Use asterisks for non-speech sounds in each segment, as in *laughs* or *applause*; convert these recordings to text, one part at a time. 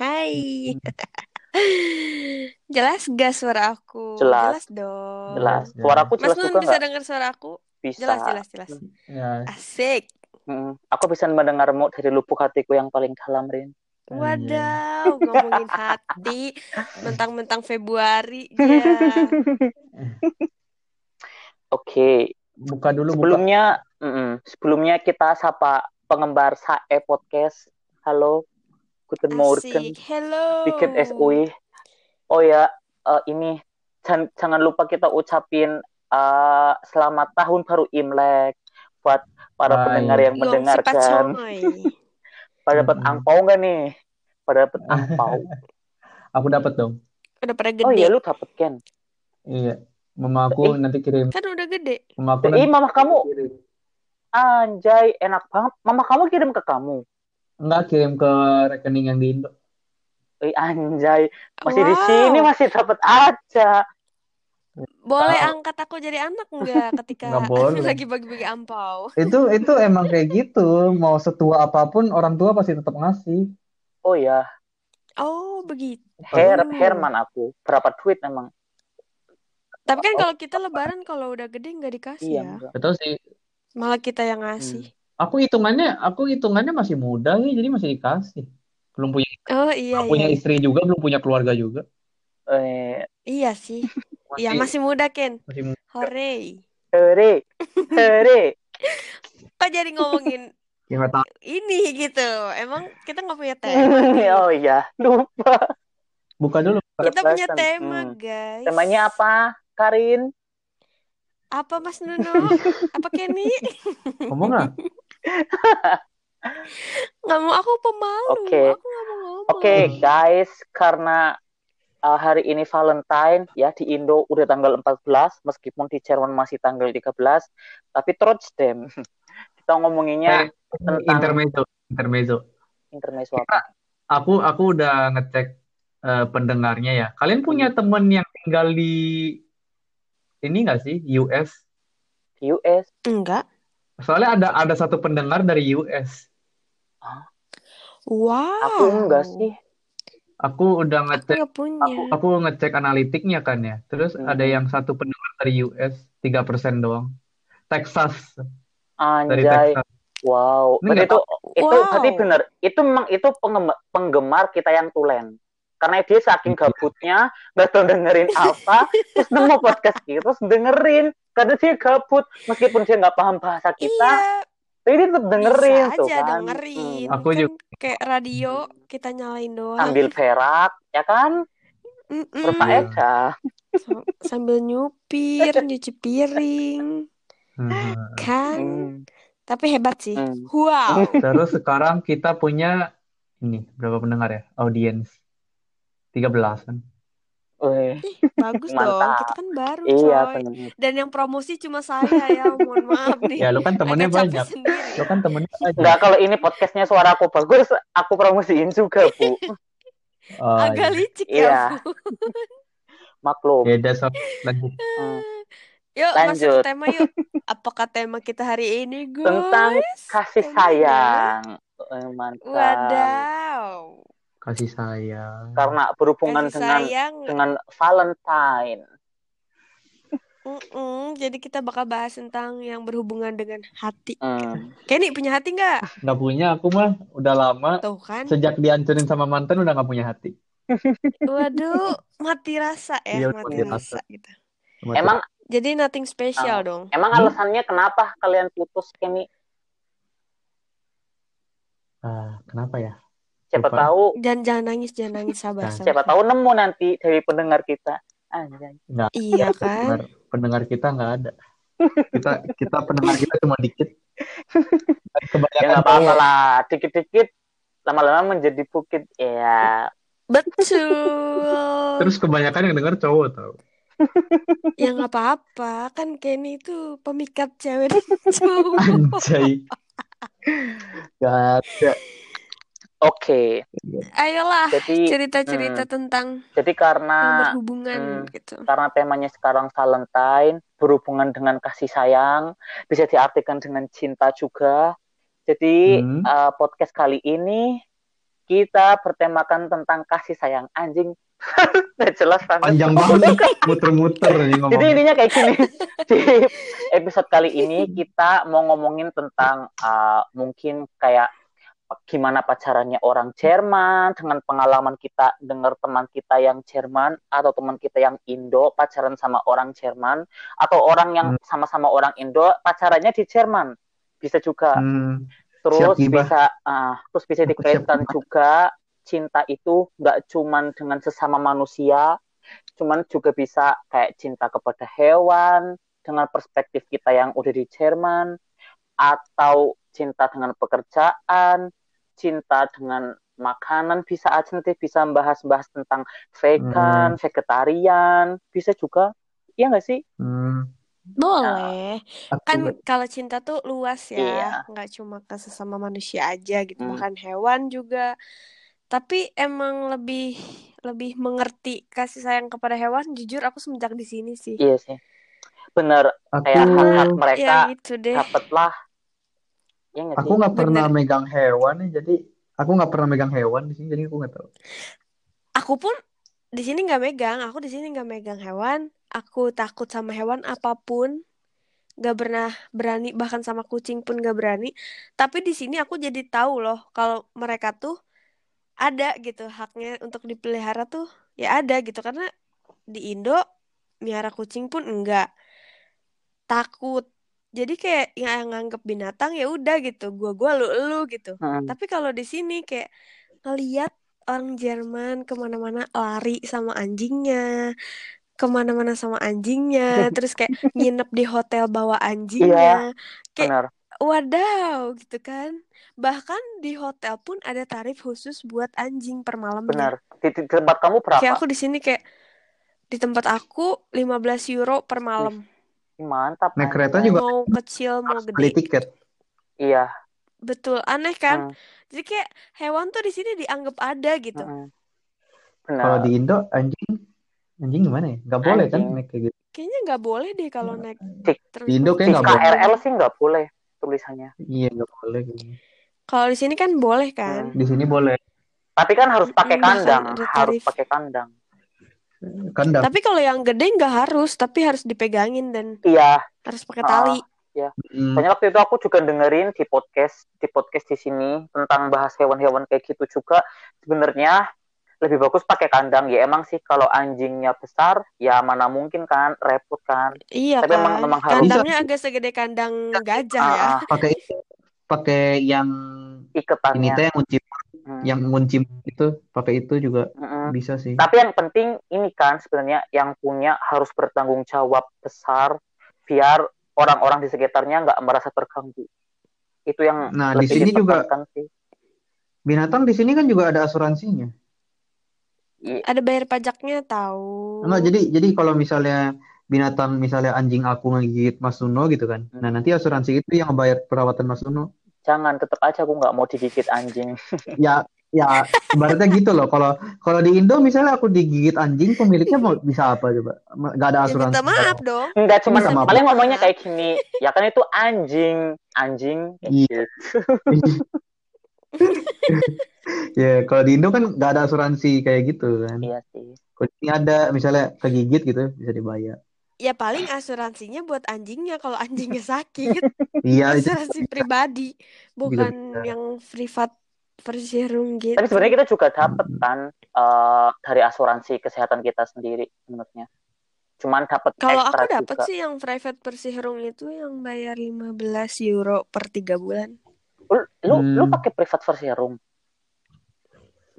Hai. *laughs* Jelas gak suara aku? Jelas. dong. Jelas. Ya. Suaraku Mas jelas Nun juga bisa dengar suara aku? Bisa. Jelas, jelas, jelas. Ya, Asik. Mm, Aku bisa mendengarmu dari lubuk hatiku yang paling dalam, Rin. Wadaw, ngomongin hati. *laughs* Mentang-mentang Februari. Ya. *laughs* Oke. buka dulu buka. Sebelumnya, mm-mm, sebelumnya kita sapa pengembar Sae Podcast. Halo. Guten Morgen. Hello. Bikin SUI. Oh ya, eh, ini jangan, jangan lupa kita ucapin eh, selamat tahun baru Imlek buat para Baik. pendengar yang Yong mendengarkan. *laughs* Pada dapat angpau nggak nih? Pada dapat *laughs* angpau. Aku dapat dong. Udah pada gede. Oh iya, lu dapat Ken. Iya. Mama aku Eh. nanti kirim. Kan udah gede. Mama aku Ih, nanti mama kamu kirim. anjay, enak banget. Mama kamu kirim ke kamu. Enggak kirim ke rekening yang di Indo. Eh, anjay, masih di Wow. sini masih dapat aja. Boleh angkat aku jadi anak nggak ketika Nggak boleh. *laughs* lagi bagi-bagi ampau? Itu itu emang kayak gitu. Mau setua apa pun orang tua pasti tetap ngasih. Oh ya, Oh, begitu. Her. Herman aku. Berapa duit emang? Tapi kan kalau kita lebaran kalau udah gede nggak dikasih Iya, ya. enggak. Betul sih. Malah kita yang ngasih. Aku hitungannya aku hitungannya masih muda nih, jadi masih dikasih. Belum punya Oh iya belum punya iya. istri juga, belum punya keluarga juga. Eh, Iya sih. *laughs* Iya Masih masih muda Ken. masih muda. Hore. hore, hore. Kok jadi ngomongin Ya tahu. ini gitu? Emang kita nggak punya tema. *laughs* oh iya, lupa. Buka dulu. Kita punya tema Hmm. guys. Temanya apa, Karin? Apa Mas *laughs* Nuno? Apa Kenny? Ngomong lah. *laughs* Nggak mau aku pemalu. Oke. Aku nggak mau ngomong. Oke, guys, karena uh, hari ini Valentine ya di Indo udah tanggal 14 meskipun di Jerman masih tanggal 13, tapi trotzdem *laughs* kita ngomonginnya Eh, tentang- intermezzo, intermezzo. intermezzo apa? Aku aku udah ngecek eh, pendengarnya ya. Kalian punya temen yang tinggal di ini nggak sih US? US. Enggak. Soalnya ada ada satu pendengar dari US. Wow. Aku enggak sih. Aku udah Aku ngecek nggak punya. Aku- aku ngecek analitiknya kan ya. Terus Hmm. ada yang satu pendengar dari US 3% doang. Texas dari Anjay. Texas. Wow. Ini itu itu Wow. berarti bener. Itu memang itu penggemar, penggemar kita yang tulen. Karena dia saking Iya. gabutnya nggak tahu dengerin apa, *laughs* terus nemu podcast kita terus dengerin. Karena dia gabut, meskipun dia nggak paham bahasa kita, Iya, tapi dia tetap dengerin bisa tuh aja kan. dengerin. Hmm. Aku Kan juga. kayak radio kita nyalain doang. Sambil berak, ya kan? Berfaedah. Sam- Sambil nyupir, nyuci piring, Hmm. kan? Hmm. Tapi hebat sih. Hmm. Wow. Terus sekarang kita punya ini berapa pendengar ya? Audiens 13 kan. Wih, Bagus dong. Mantap. Kita kan baru, iya coy. benar. Dan yang promosi cuma saya ya. Mohon maaf nih. Ya lu kan temennya Agak banyak. Lu kan temennya banyak. Enggak kalau ini podcastnya suara aku bagus, aku promosiin juga bu. Oh, Agak iya. licik Iya. ya. Bu. Maklum. Ya udah sob, lanjut. *laughs* Hmm. Yuk masuk Lanjut. ke tema yuk. Apakah tema kita hari ini, guys? Tentang kasih sayang. Eh, Mantap. Wadaw. Kasih sayang. Karena berhubungan Kasih dengan sayang. dengan Valentine. Mm-mm, jadi kita bakal bahas tentang yang berhubungan dengan hati. Hmm. Kenny punya hati nggak? Nggak punya aku mah udah lama Tuh kan. sejak dihancurin sama mantan udah nggak punya hati. Waduh, mati rasa ya, Iya, mati mati rasa rasa. gitu. Mati. Emang Jadi nothing special Ah. dong. emang Hmm? alasannya kenapa kalian putus Kenny? Ah, kenapa ya? Siapa Lupa. tahu Jangan jangan nangis, jangan nangis sabar Nah, sabar. siapa tahu nemu nanti dari pendengar kita. Anjay. Nggak Iya kan? pendengar, pendengar kita nggak ada. Kita kita pendengar kita cuma dikit. Dan Ya Kebanyakan nggak apa-apa lah, dikit-dikit lama-lama menjadi bukit. Ya, Betul. Terus kebanyakan yang denger cowok tau. Ya nggak apa-apa, kan Kenny itu pemikat cewek dan cowok. Anjay. Gak ada. Oke. Ayolah, Jadi cerita-cerita tentang jadi karena berhubungan hmm, gitu. karena temanya sekarang Valentine berhubungan dengan kasih sayang bisa diartikan dengan cinta juga Jadi Hmm. eh, podcast kali ini kita bertemakan tentang kasih sayang anjing. *laughs* Nggak jelas banget. Panjang banget, muter-muter nih Jadi intinya kayak gini. *laughs* Di episode kali ini kita mau ngomongin tentang uh, mungkin kayak gimana pacarannya orang Jerman dengan pengalaman kita dengar teman kita yang Jerman atau teman kita yang Indo pacaran sama orang Jerman atau orang yang Hmm. sama-sama orang Indo pacarannya di Jerman. Bisa juga. Hmm, terus siap, bisa ah, terus bisa dikaitkan juga cinta itu nggak cuman dengan sesama manusia cuman juga bisa kayak cinta kepada hewan dengan perspektif kita yang udah di Jerman atau cinta dengan pekerjaan cinta dengan makanan bisa aja nanti bisa bahas-bahas tentang vegan, vegetarian bisa juga iya nggak sih Hmm, Boleh. aku Kan kalau cinta tuh luas Iya. ya, nggak cuma ke sesama manusia aja gitu, Hmm. bahkan hewan juga. Tapi emang lebih lebih mengerti kasih sayang kepada hewan. Jujur aku semenjak di sini sih. iya sih bener aku kayak hak-hak Ya mereka gitu deh. dapatlah iya nggak aku nggak pernah Bener. megang hewan nih, jadi aku nggak pernah megang hewan di sini, jadi aku nggak tahu. Aku pun di sini nggak megang. Aku di sini nggak megang hewan. Aku takut sama hewan apa pun. Gak pernah berani bahkan sama kucing pun gak berani. Tapi di sini aku jadi tahu loh kalau mereka tuh ada gitu haknya untuk dipelihara tuh ya ada gitu karena di Indo miara kucing pun enggak takut jadi kayak yang nganggep binatang ya udah gitu gua gua lu lu gitu Hmm. tapi kalau di sini kayak ngeliat orang Jerman ke mana-mana lari sama anjingnya ke mana-mana sama anjingnya *laughs* terus kayak nginep di hotel bawa anjingnya kayak benar Wadaw, gitu kan. Bahkan di hotel pun ada tarif khusus buat anjing per malamnya. benar di, di tempat kamu berapa Kayak aku di sini kayak di tempat aku 15 euro per malam. Mantap Naik kereta juga Mau kecil, mau beli gede. tiket. iya Betul, aneh kan? Hmm, Jadi kayak hewan tuh di sini dianggap ada gitu. hmm. Kalau benar di Indo anjing, anjing gimana ya? Nggak boleh kan Anjing. naik kayak gitu. Kayaknya nggak boleh deh kalau naik Di- Indo kayak di nggak boleh. KRL sih nggak boleh tulisannya Iya nggak boleh. Kalau di sini kan boleh kan? Hmm. Di sini boleh. tapi kan harus pakai bahkan kandang harus pakai kandang Kandang. Tapi kalau yang gede nggak harus, tapi harus dipegangin dan iya harus pakai tali. Hmm. Soalnya waktu itu aku juga dengerin di podcast di podcast di sini tentang bahas hewan-hewan kayak gitu juga sebenarnya lebih bagus pakai kandang ya emang sih kalau anjingnya besar ya mana mungkin kan repot kan Iya Tapi emang- kan? memang harus- Kandangnya agak segede kandang gajah ya. Ah, ah, Pakai pakai yang ini iketannya teh yang ngunci Hmm, yang ngunci itu pakai itu juga mm-mm. bisa sih. tapi yang penting ini kan sebenarnya yang punya harus bertanggung jawab besar biar orang-orang di sekitarnya nggak merasa terganggu itu yang Nah, di sini juga sih binatang di sini kan juga ada asuransinya. I- Ada bayar pajaknya tahu. Enggak, jadi jadi kalau misalnya binatang misalnya anjing aku ngegigit Mas Suno gitu kan. Hmm. Nah, nanti asuransi itu yang bayar perawatan Mas Suno. Jangan tetap aja aku nggak mau digigit anjing *laughs* Ya ya ibaratnya gitu loh. Kalau kalau di Indo misalnya aku digigit anjing, pemiliknya mau bisa apa coba? Nggak ada Ya asuransi. minta maaf dong. Enggak cuma maaf. paling ngomongnya kayak gini ya kan itu anjing anjing kayak Iya. gitu. *laughs* Ya, kalau di Indo kan nggak ada asuransi kayak gitu kan. iya sih Kalau ada misalnya kegigit gitu bisa dibayar. Ya paling asuransinya buat anjingnya kalau anjingnya sakit. *laughs* Iya, itu Asuransi pribadi, bukan yang privat versicherung gitu. tapi sebenarnya kita juga dapat kan eh, dari asuransi kesehatan kita sendiri sebenarnya cuman dapat Kalau aku dapat sih yang private versicherung itu yang bayar 15 euro per tiga bulan. lu lu, lu Hmm. pakai privat versicherung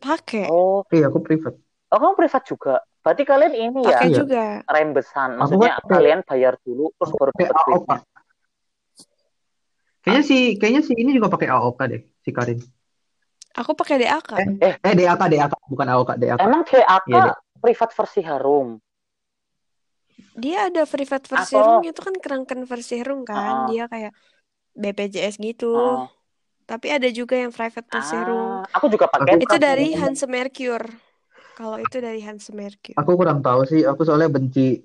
Pakai, oh iya aku privat. oh kamu privat juga berarti kalian ini ya pakai Iya. juga. rembesan Aku maksudnya pakai- kalian bayar dulu terus baru dapat duitnya Kayaknya si kayaknya si ini juga pakai AOK deh, si Karin. Aku pakai DAK. Eh, eh DAK DAK bukan AOK DAK. emang DAK Dek. privat versicherung Dia ada private versicherung itu kan kerangkan versicherung kan. Ah. Dia kayak BPJS gitu. Oh. Tapi ada juga yang private versicherung. Ah, aku juga pakai Aku- Itu dari aku- Hans Mercure. Kalau itu dari Hans Mercure. Aku kurang tahu sih, aku soalnya benci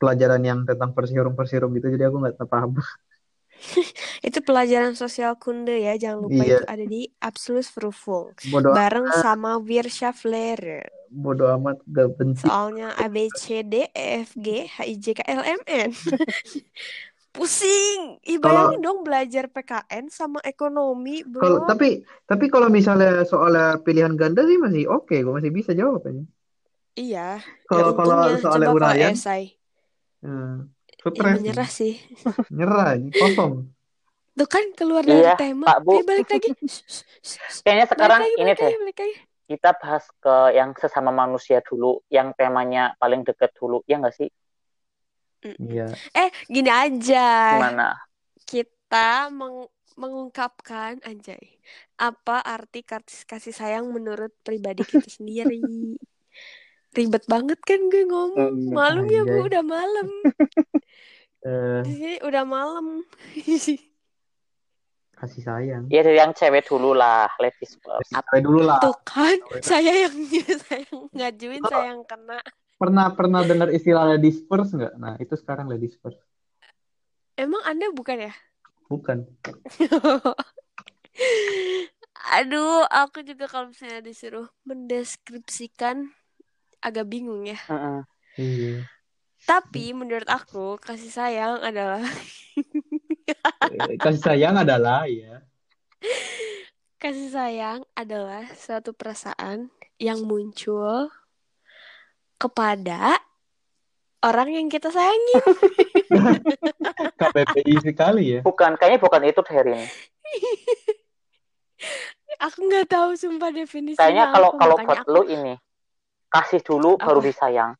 pelajaran yang tentang persihurung gitu, jadi aku nggak paham. *laughs* Itu pelajaran sosial kunde ya, jangan lupa Iya. itu ada di Absolut Vervoll. Bodoh Bareng sama Wirtschaft Lehrer. bodoh amat gak penting. Soalnya A, B, C, D, E, F, G, H, I, J, K, L, M, N. *laughs* Pusing. Ih, Kalau- bayangin dong belajar PKN sama ekonomi, Kalau bro. tapi tapi kalau misalnya soalnya pilihan ganda sih masih oke, gue masih bisa jawab aja. Iya. Kalau ya kalau soalnya kalau uraian, esai. hmm, Ya, menyerah sih. nyerah, kosong. Tuh kan keluar dari Iya, tema. Pak, Bu. Eh, balik lagi. *laughs* Kayaknya sekarang balik lagi, ini balik deh, lagi, balik lagi. kita bahas ke yang sesama manusia dulu, yang temanya paling deket dulu, ya nggak sih? Iya. Eh, gini aja. Gimana? Kita meng- mengungkapkan, anjay, apa arti kasih, kasih sayang menurut pribadi kita *laughs* sendiri. Ribet banget kan gue ngomong. Mm, Malam ya, Bu, anjay. udah malam. *laughs* Eh, Di sini udah malam. *laughs* kasih sayang. Ya dari yang cewek dulu lah, ladies first. Sampai dulu lah. Tuh kan, saya yang saya yang ngajuin, saya yang kena. Pernah pernah dengar istilah ladies first nggak? Nah itu sekarang ladies first. Emang Anda bukan ya? Bukan. *laughs* Aduh, aku juga kalau misalnya disuruh mendeskripsikan agak bingung ya. Mm-mm. Iya. Tapi menurut aku kasih sayang adalah Eh, Kasih sayang adalah ya. *laughs* kasih sayang adalah suatu perasaan yang muncul kepada orang yang kita sayangi. *laughs* KPPI sekali ya. Bukan, kayaknya bukan itu Herin. Aku nggak tahu sumpah definisinya Kayaknya kalau apa, kalau buat aku- lu ini kasih dulu baru Apa? disayang.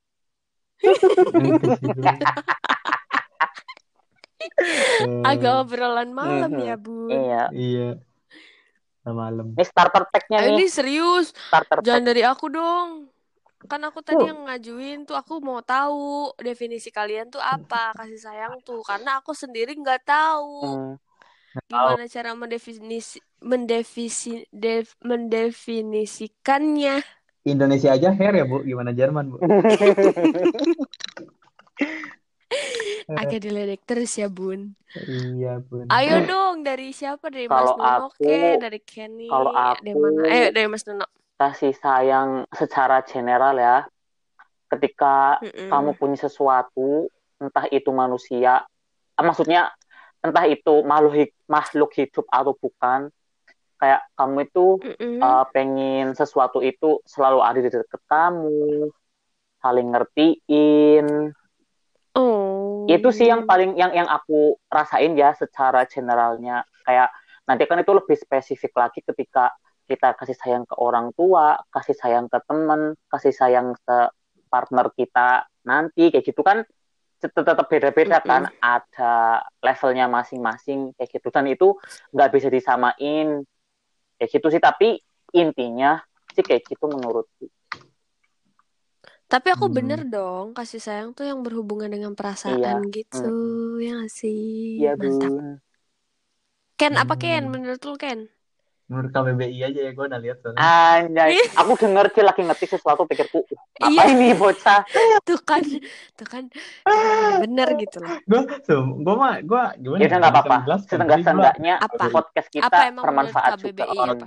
*laughs* agak obrolan malam Mhm. ya, Bu. Iya. Iya. Malam. Ini starter pack-nya Ayo nih, ini serius, starter pack. jangan dari aku dong. Kan aku tadi Tuh. yang ngajuin tuh aku mau tahu definisi kalian tuh apa kasih sayang tuh karena aku sendiri nggak tahu Hmm. gimana cara mendefinisi mendefisi def- mendefinisikannya. Indonesia aja hair ya bu. Gimana Jerman bu? *laughs* Agak diledek terus ya bun. iya bun. Ayo dong dari siapa dari Mas Kalau Nono aku- ke dari Kenny kalau dari aku- mana? Ayo dari Mas Nono. Kasih sayang secara general ya. Ketika Mm-mm. kamu punya sesuatu, entah itu manusia, ah, maksudnya entah itu makhluk makhluk hidup atau bukan, kayak kamu itu Mm-mm. uh, pengen sesuatu itu selalu ada di dekat kamu, saling ngertiin. Oh. Itu sih yang paling yang yang aku rasain ya secara generalnya. Kayak nanti kan itu lebih spesifik lagi ketika kita kasih sayang ke orang tua, kasih sayang ke teman, kasih sayang ke partner kita nanti kayak gitu kan tet- tetap beda-beda kan ada levelnya masing-masing kayak gitu dan itu nggak bisa disamain kayak gitu sih tapi intinya sih kayak gitu menurutku Tapi aku Hmm. bener dong kasih sayang tuh yang berhubungan dengan perasaan gitu, ya nggak sih? iya Mantap. Ken apa Ken? Hmm. Menurut lu Ken? Menurut KBBI aja ya gue udah lihat soalnya. Anjay, aku denger dia lagi ngetik sesuatu pikirku, "Uh, apa Iya. ini bocah? Tuh kan, tuh kan bener gitu loh. Gue, gue mah, gue gimana? Ya udah nggak apa-apa. Setengah Setengah-setengahnya Apa? podcast kita Apa bermanfaat juga. Apa?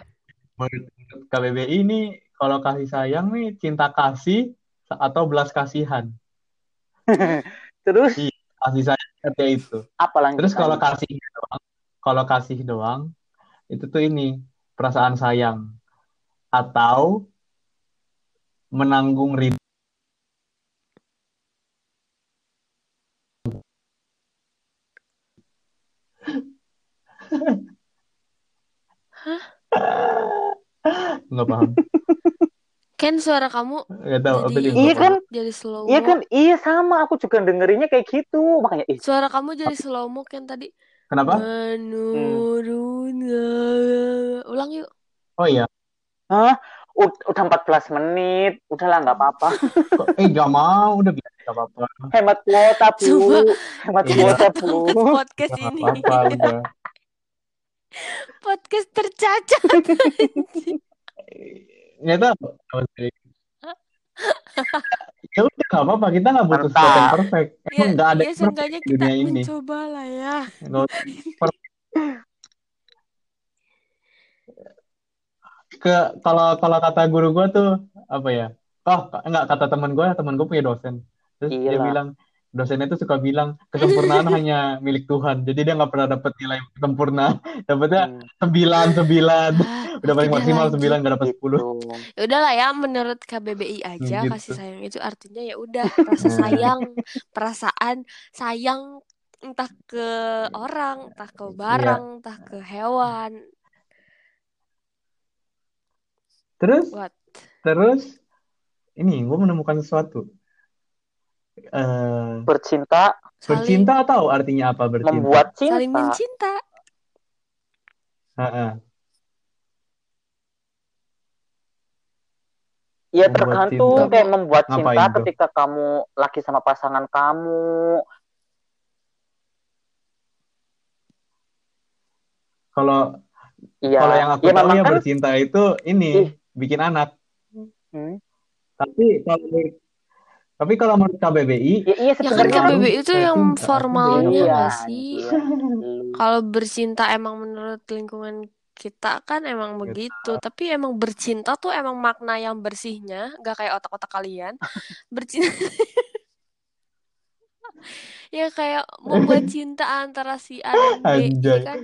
Menurut KBBI ini kalau kasih sayang nih cinta kasih atau belas kasihan. *laughs* Terus Kasih sayang seperti itu. apa? Terus kalau kasih doang, kalau kasih doang itu tuh ini perasaan sayang atau menanggung rindu. *laughs* Nggak paham. Ken suara kamu Nggak tahu. Jadi Iya kan? jadi slow Iya kan, iya sama. Aku juga dengerinnya kayak gitu. Makanya, ih, Suara kamu jadi slow mo Ken tadi. Kenapa? Menurutnya. Ulang yuk. Oh iya. ud- udah 14 menit. Udahlah, nggak apa-apa. Eh nggak mau. Udah biasa nggak apa-apa. Hemat kuota, Bu. Sumpah. Hemat Iya. kuota, Bu. Podcast Nggak ini. apa-apa. Udah. Podcast tercacat. Nggak tahu. *laughs* ya udah nggak apa-apa. Kita nggak butuh sesuatu yang perfect. Ya, emang nggak ada ya yang perfect di kita dunia ini. mencoba lah ya ke kalau kalau kata guru gue tuh apa ya? Oh enggak kata teman gue teman gue punya dosen. Terus dia Iyalah. bilang dosennya tuh suka bilang kesempurnaan *laughs* hanya milik Tuhan. Jadi dia nggak pernah dapet nilai sempurna *laughs* dapetnya Hmm, sembilan sembilan. Ah, *laughs* udah paling maksimal sembilan nggak dapet sepuluh. Gitu. ya udahlah ya menurut KBBI aja Gitu. kasih sayang itu artinya ya udah rasa Nah. sayang perasaan sayang entah ke orang entah ke barang entah ke hewan. Terus? What? Terus? Ini gue menemukan sesuatu eh Bercinta, saling bercinta tahu artinya apa bercinta membuat cinta. saling mencinta Heeh. Ya Membuat tergantung cinta. kayak membuat Ngapain cinta tuh? ketika kamu lagi sama pasangan kamu. kalau Iya. kalau yang aku ya tahu memang ya kan bercinta itu ini Ih. bikin anak Hmm. tapi kalau tapi kalau menurut KBBI Ya, iya ya kan KBBI itu yang cinta, formalnya beda. Iya, sih. Lu. kalau bercinta emang menurut lingkungan kita kan emang begitu tapi emang bercinta tuh emang makna yang bersihnya nggak kayak otak-otak kalian *laughs* bercinta *laughs* ya kayak membuat cinta antara si A dan B Anjay, kan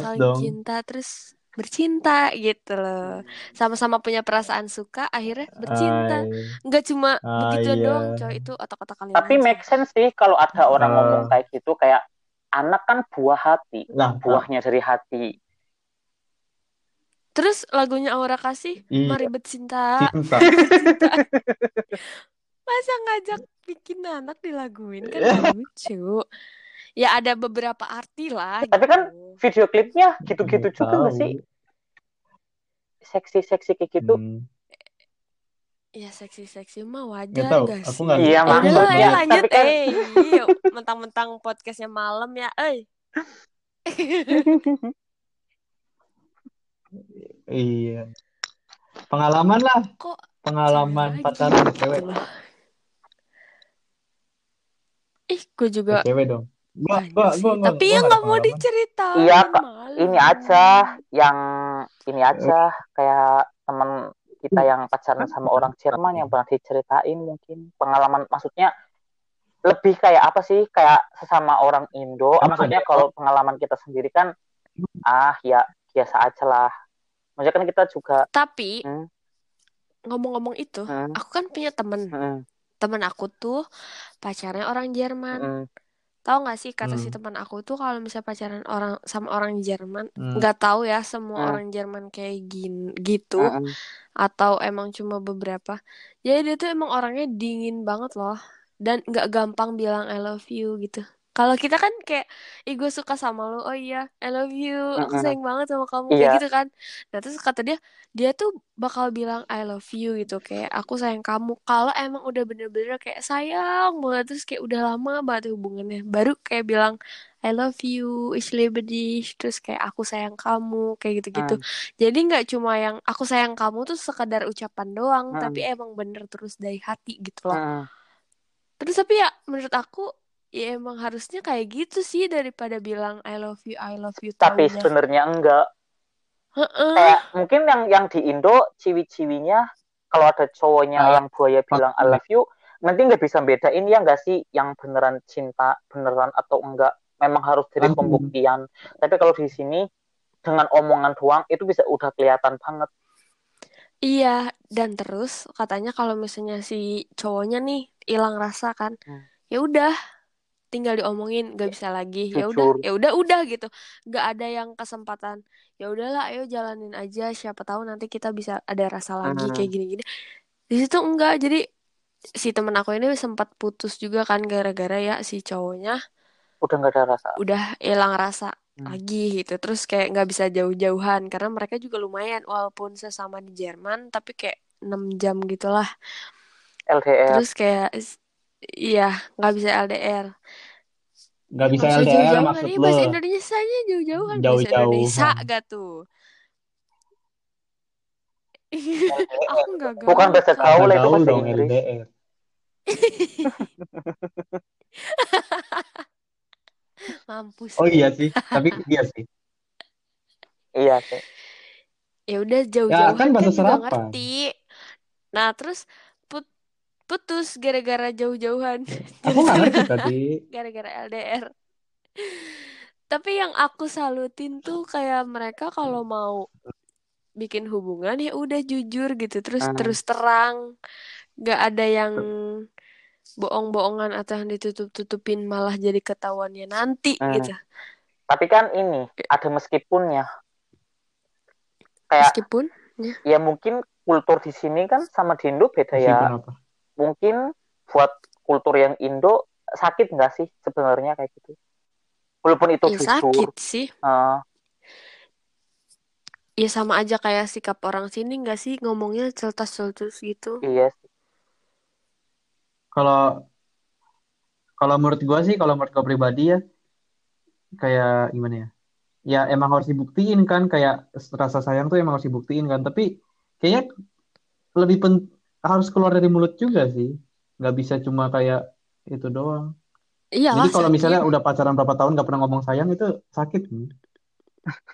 saling dong. cinta terus bercinta gitu loh sama-sama punya perasaan suka akhirnya bercinta nggak cuma Ah, begitu iya. doang coy itu otak-otak kalian Tapi aja. make sense sih kalau ada orang Eh. ngomong kayak gitu kayak anak kan buah hati, Nah, buahnya dari hati. terus lagunya Aura kasih Iya. mari bercinta cinta. *laughs* bercinta masa ngajak bikin anak dilaguin kan lucu ya ada beberapa arti lah Tapi kan gitu. video klipnya gitu-gitu Nggak juga tahu. sih? Seksi-seksi kayak gitu. Hmm, ya seksi-seksi mah wajar tahu. gak Aku sih nggak. Iya, Eh, nggak lah ya maksudnya. lanjut Tapi kan- eh yuk mentang-mentang podcastnya malam ya eh *laughs* Iya. Pengalaman lah, kok pengalaman pacaran gitu cewek. ih gue juga cewek dong. Gua, banyak gua, sih gua, gua, tapi gua ya nggak mau diceritain Iya, Ini aja yang ini aja kayak teman kita yang pacaran sama orang Jerman yang pernah diceritain mungkin pengalaman maksudnya lebih kayak apa sih? Kayak sesama orang Indo. Maksudnya? kalau pengalaman kita sendiri kan ah ya biasa aja lah. Maksudnya kan kita juga tapi Hmm. ngomong-ngomong itu hmm, aku kan punya temen. Hmm, temen aku tuh pacarnya orang Jerman. Hmm, tahu nggak sih kata si Hmm. teman aku tuh kalau misalnya pacaran orang sama orang Jerman Hmm. nggak tahu ya semua Hmm. orang Jerman kayak gin gitu hmm, atau emang cuma beberapa jadi dia tuh emang orangnya dingin banget loh dan nggak gampang bilang I love you gitu kalau kita kan kayak ih gue suka sama lo. Oh iya I love you. Aku sayang banget sama kamu. Iya. kayak gitu kan. Nah terus kata dia dia tuh bakal bilang I love you gitu. Kayak aku sayang kamu. Kalau emang udah bener-bener kayak sayang banget terus kayak udah lama banget hubungannya baru kayak bilang I love you ich liebe dich terus kayak aku sayang kamu kayak gitu-gitu. Hmm. jadi nggak cuma yang aku sayang kamu tuh sekadar ucapan doang Hmm. tapi emang bener terus dari hati gitu loh. Hmm. terus tapi ya menurut aku ya emang harusnya kayak gitu sih daripada bilang I love you I love you tapi sebenarnya enggak Heeh. kayak mungkin yang yang di Indo ciwi-ciwinya kalau ada cowoknya Ah, yang buaya bilang I love you nanti nggak bisa bedain ya nggak sih yang beneran cinta beneran atau enggak memang harus dari Langsung. pembuktian tapi kalau di sini dengan omongan doang itu bisa udah kelihatan banget Iya, dan terus katanya kalau misalnya si cowoknya nih hilang rasa kan, Hmm. ya udah tinggal diomongin nggak bisa lagi, ya udah, ya udah udah gitu, nggak ada yang kesempatan, ya udahlah, ayo jalanin aja, siapa tahu nanti kita bisa ada rasa lagi Hmm. kayak gini-gini. Di situ enggak, jadi si temen aku ini sempat putus juga kan gara-gara ya si cowoknya udah nggak ada rasa. udah hilang rasa Hmm. lagi gitu. Terus kayak nggak bisa jauh-jauhan karena mereka juga lumayan walaupun sesama di Jerman tapi kayak 6 jam gitulah. LDR terus kayak iya nggak bisa LDR Nggak Ya, bisa nggak LDR jauh-jauhan maksud Ih, lo. bahasa Indonesia-nya jauh-jauhan bahasa Jauh-jauhan. Indonesia gak tuh aku nggak gaul. Bukan bahasa Kak. gaul itu bahasa dong Inggris. LDR. *laughs* Mampus. Oh iya sih, tapi iya sih. Iya sih. Ya udah jauh-jauhan kan kan, bahasa juga serapan. ngerti. Nah, terus putus gara-gara jauh-jauhan. *laughs* Aku nggak ngerti tadi. gara-gara LDR. Tapi yang aku salutin tuh kayak mereka kalau mau bikin hubungan ya udah jujur gitu, terus Hmm. terus terang, nggak ada yang bohong-bohongan atau yang ditutup-tutupin malah jadi ketahuannya nanti Hmm. gitu. Tapi kan ini ada meskipunnya. Kayak Meskipun ya mungkin kultur di sini kan sama di Indo beda ya. Meskipun apa? Mungkin buat kultur yang Indo sakit nggak sih sebenarnya kayak gitu? Walaupun itu ya jujur. sakit sih. eh, Ya sama aja kayak sikap orang sini nggak sih ngomongnya celtas-celtus gitu. iya sih. Kalau kalau menurut gua sih, kalau menurut gua pribadi ya, kayak gimana ya? Ya emang harus dibuktiin kan, kayak rasa sayang tuh emang harus dibuktiin kan. Tapi kayaknya lebih pen harus keluar dari mulut juga sih. Nggak bisa cuma kayak itu doang. Iyalah Jadi kalau sakit. misalnya udah pacaran berapa tahun nggak pernah ngomong sayang itu sakit.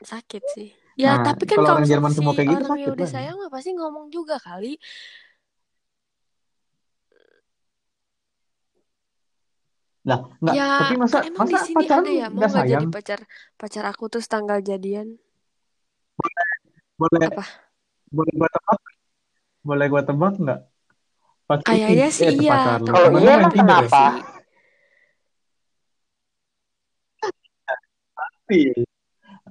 Sakit sih. Ya, Nah, tapi kan kalau kalau orang Jerman semua kayak gitu orang sakit udah sayang mah pasti ngomong juga kali. Lah, nggak, Ya, tapi masa kan emang di masa sini pacaran ada ya mau nggak nggak jadi sayang? pacar pacar aku terus tanggal jadian. Boleh Apa? boleh gua tebak? Boleh gua tebak nggak? Kayaknya sih eh, iya, Kalau iya emang ya? kenapa? sih. Tapi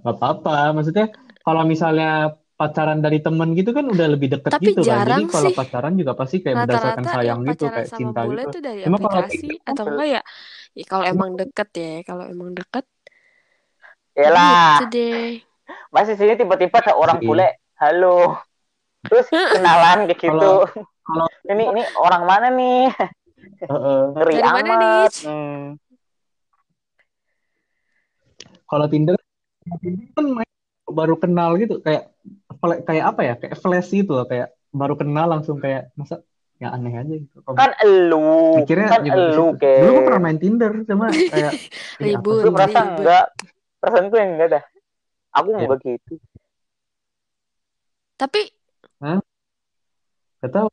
nggak apa-apa. Maksudnya kalau misalnya pacaran dari temen gitu kan udah lebih deket Tapi gitu kan. Jadi jarang kalau sih. pacaran juga pasti kayak berdasarkan Rata-rata sayang yang gitu, pacaran kayak sama cinta gitu. tuh dari Cuma kalau aplikasi Tinder atau enggak ya? Ya kalau emang deket ya, kalau emang deket Yalah, gitu deh. masih sini tiba-tiba ada orang Iya. bule, halo. Terus *laughs* kenalan kayak gitu. Kalau kalau Ini ini orang mana nih? eh, eh, Ngeri Dari mana nih? amat. Hmm. kalau Tinder Tinder kan main baru kenal gitu kayak kayak apa ya? Kayak flash gitu loh, kayak baru kenal langsung kayak masa ya aneh aja gitu. Kan elu, mikirnya kan ke elu, situ. Dulu gue pernah main Tinder cuma *laughs* kayak Ribut, Gue merasa enggak. Perasaan gue enggak dah. Aku Ya, enggak begitu. Tapi Hah? Gak tahu.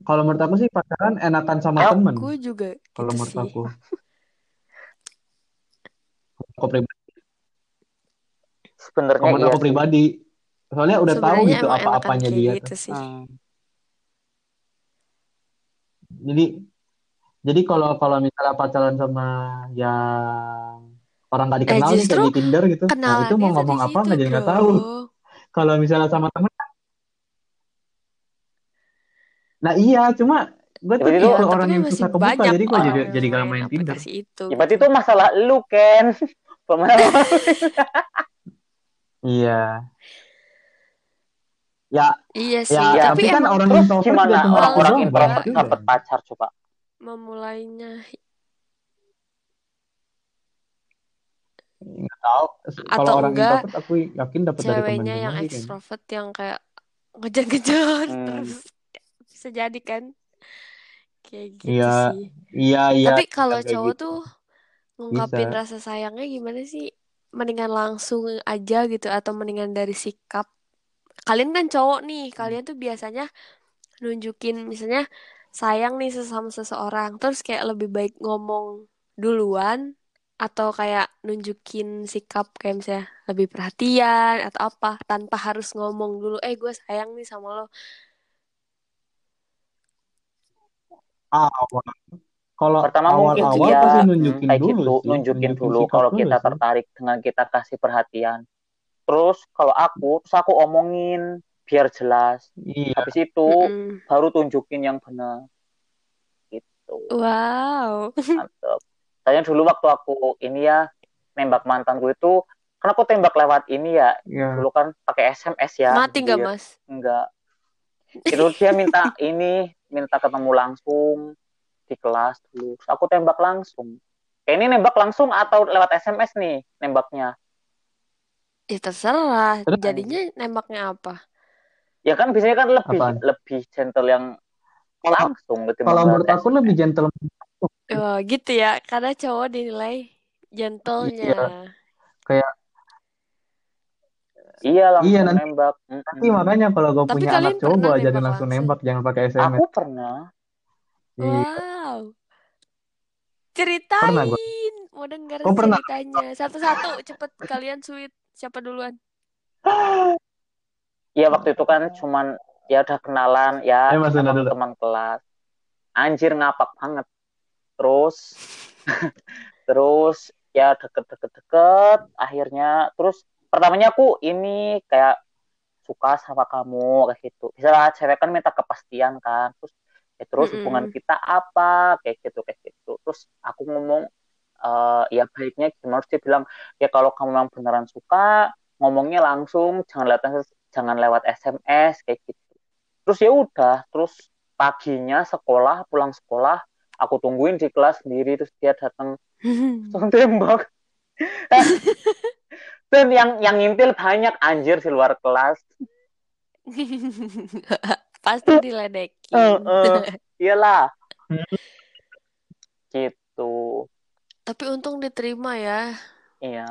Kalau menurut aku sih pacaran enakan sama Eh, temen. aku juga Kalau gitu menurut sih. aku. Aku pribadi. Kalau sebenarnya menurut iya aku sih. pribadi. Soalnya udah tahu gitu apa-apanya dia gitu tuh. sih. Hmm. Jadi jadi kalau kalau misalnya pacaran sama yang orang Eh dikenal nih justru kayak di Tinder gitu. Nah, itu mau ngomong apa nggak jadi nggak tahu. Kalau misalnya sama temen, nah iya, cuma gue tuh Berarti itu Ya, tipe tapi orang yang susah kebuka, banyak jadi gue orang jadi yang jadi gak main Tinder. itu. Ya, berarti itu masalah lu, Ken. *laughs* Pemahaman. Iya. Ya, Iya sih, ya, Ya, tapi tapi kan orang Terus introvert gimana itu orang-orang introvert juga. dapat pacar coba? memulainya Nggak tahu. Kalau atau orang enggak introvert aku yakin dapat dari ceweknya temennya yang ekstrovert yang kayak ngejar-ngejar Hmm. terus bisa jadi kan kayak gitu Iya, sih. iya, iya. Tapi kalau cowok gitu. tuh ngungkapin Bisa. rasa sayangnya gimana sih? Mendingan langsung aja gitu atau mendingan dari sikap. Kalian kan cowok nih, Hmm. kalian tuh biasanya nunjukin misalnya sayang nih sesama seseorang, terus kayak lebih baik ngomong duluan atau kayak nunjukin sikap kayak misalnya lebih perhatian atau apa tanpa harus ngomong dulu, eh gue sayang nih sama lo. Awal. Kalau Pertama mungkin awal-awal iya, pasti hmm, nunjukin kayak dulu gitu, sih, nunjukin dulu kalau kita sih. tertarik dengan kita kasih perhatian. Terus kalau aku, terus aku omongin biar jelas. Iya. Habis itu Mm-mm. baru tunjukin yang benar. Gitu. Wow. Mantep. Tanya dulu waktu aku ini ya nembak mantanku itu, kan aku tembak lewat ini ya. Iya. Dulu kan pakai SMS ya. Mati nggak Anjir. mas? Enggak. Itu dia minta *laughs* ini, minta ketemu langsung di kelas dulu. Terus aku tembak langsung. Kayak ini nembak langsung atau lewat SMS nih nembaknya? Ya terserah. Terus? Jadinya nembaknya apa? Ya kan biasanya kan lebih Apaan? lebih gentle yang langsung ketimbang kalau menurut aku lebih gentle. Oh, gitu ya. Karena cowok dinilai gentlenya. Iya. Kayak Iya langsung Iya, nanti- nembak. Tapi makanya kalau gue punya anak ajarin nembak langsung langsung? nembak, jangan pakai SMS. Aku pernah. Iya. Wow. Pernah gua. Ceritain. Mau denger Oh, pernah. ceritanya. Satu-satu cepet kalian sweet. Siapa duluan? Iya waktu itu kan cuman ya udah kenalan ya Eh, teman kelas. Anjir ngapak banget. Terus *laughs* terus ya deket-deket-deket akhirnya terus pertamanya aku ini kayak suka sama kamu kayak gitu. Misalnya cewek kan minta kepastian kan. Terus ya terus Mm-mm. hubungan kita apa kayak gitu kayak gitu. Terus aku ngomong eh ya baiknya gimana dia bilang ya kalau kamu memang beneran suka ngomongnya langsung jangan lewat jangan lewat SMS kayak gitu terus ya udah terus paginya sekolah pulang sekolah aku tungguin di kelas sendiri terus dia datang *laughs* langsung tembak *laughs* *laughs* dan yang yang ngintil banyak anjir di luar kelas *laughs* Pasti diledekin. Eh, eh. iyalah Hmm. gitu Tapi untung diterima ya. iya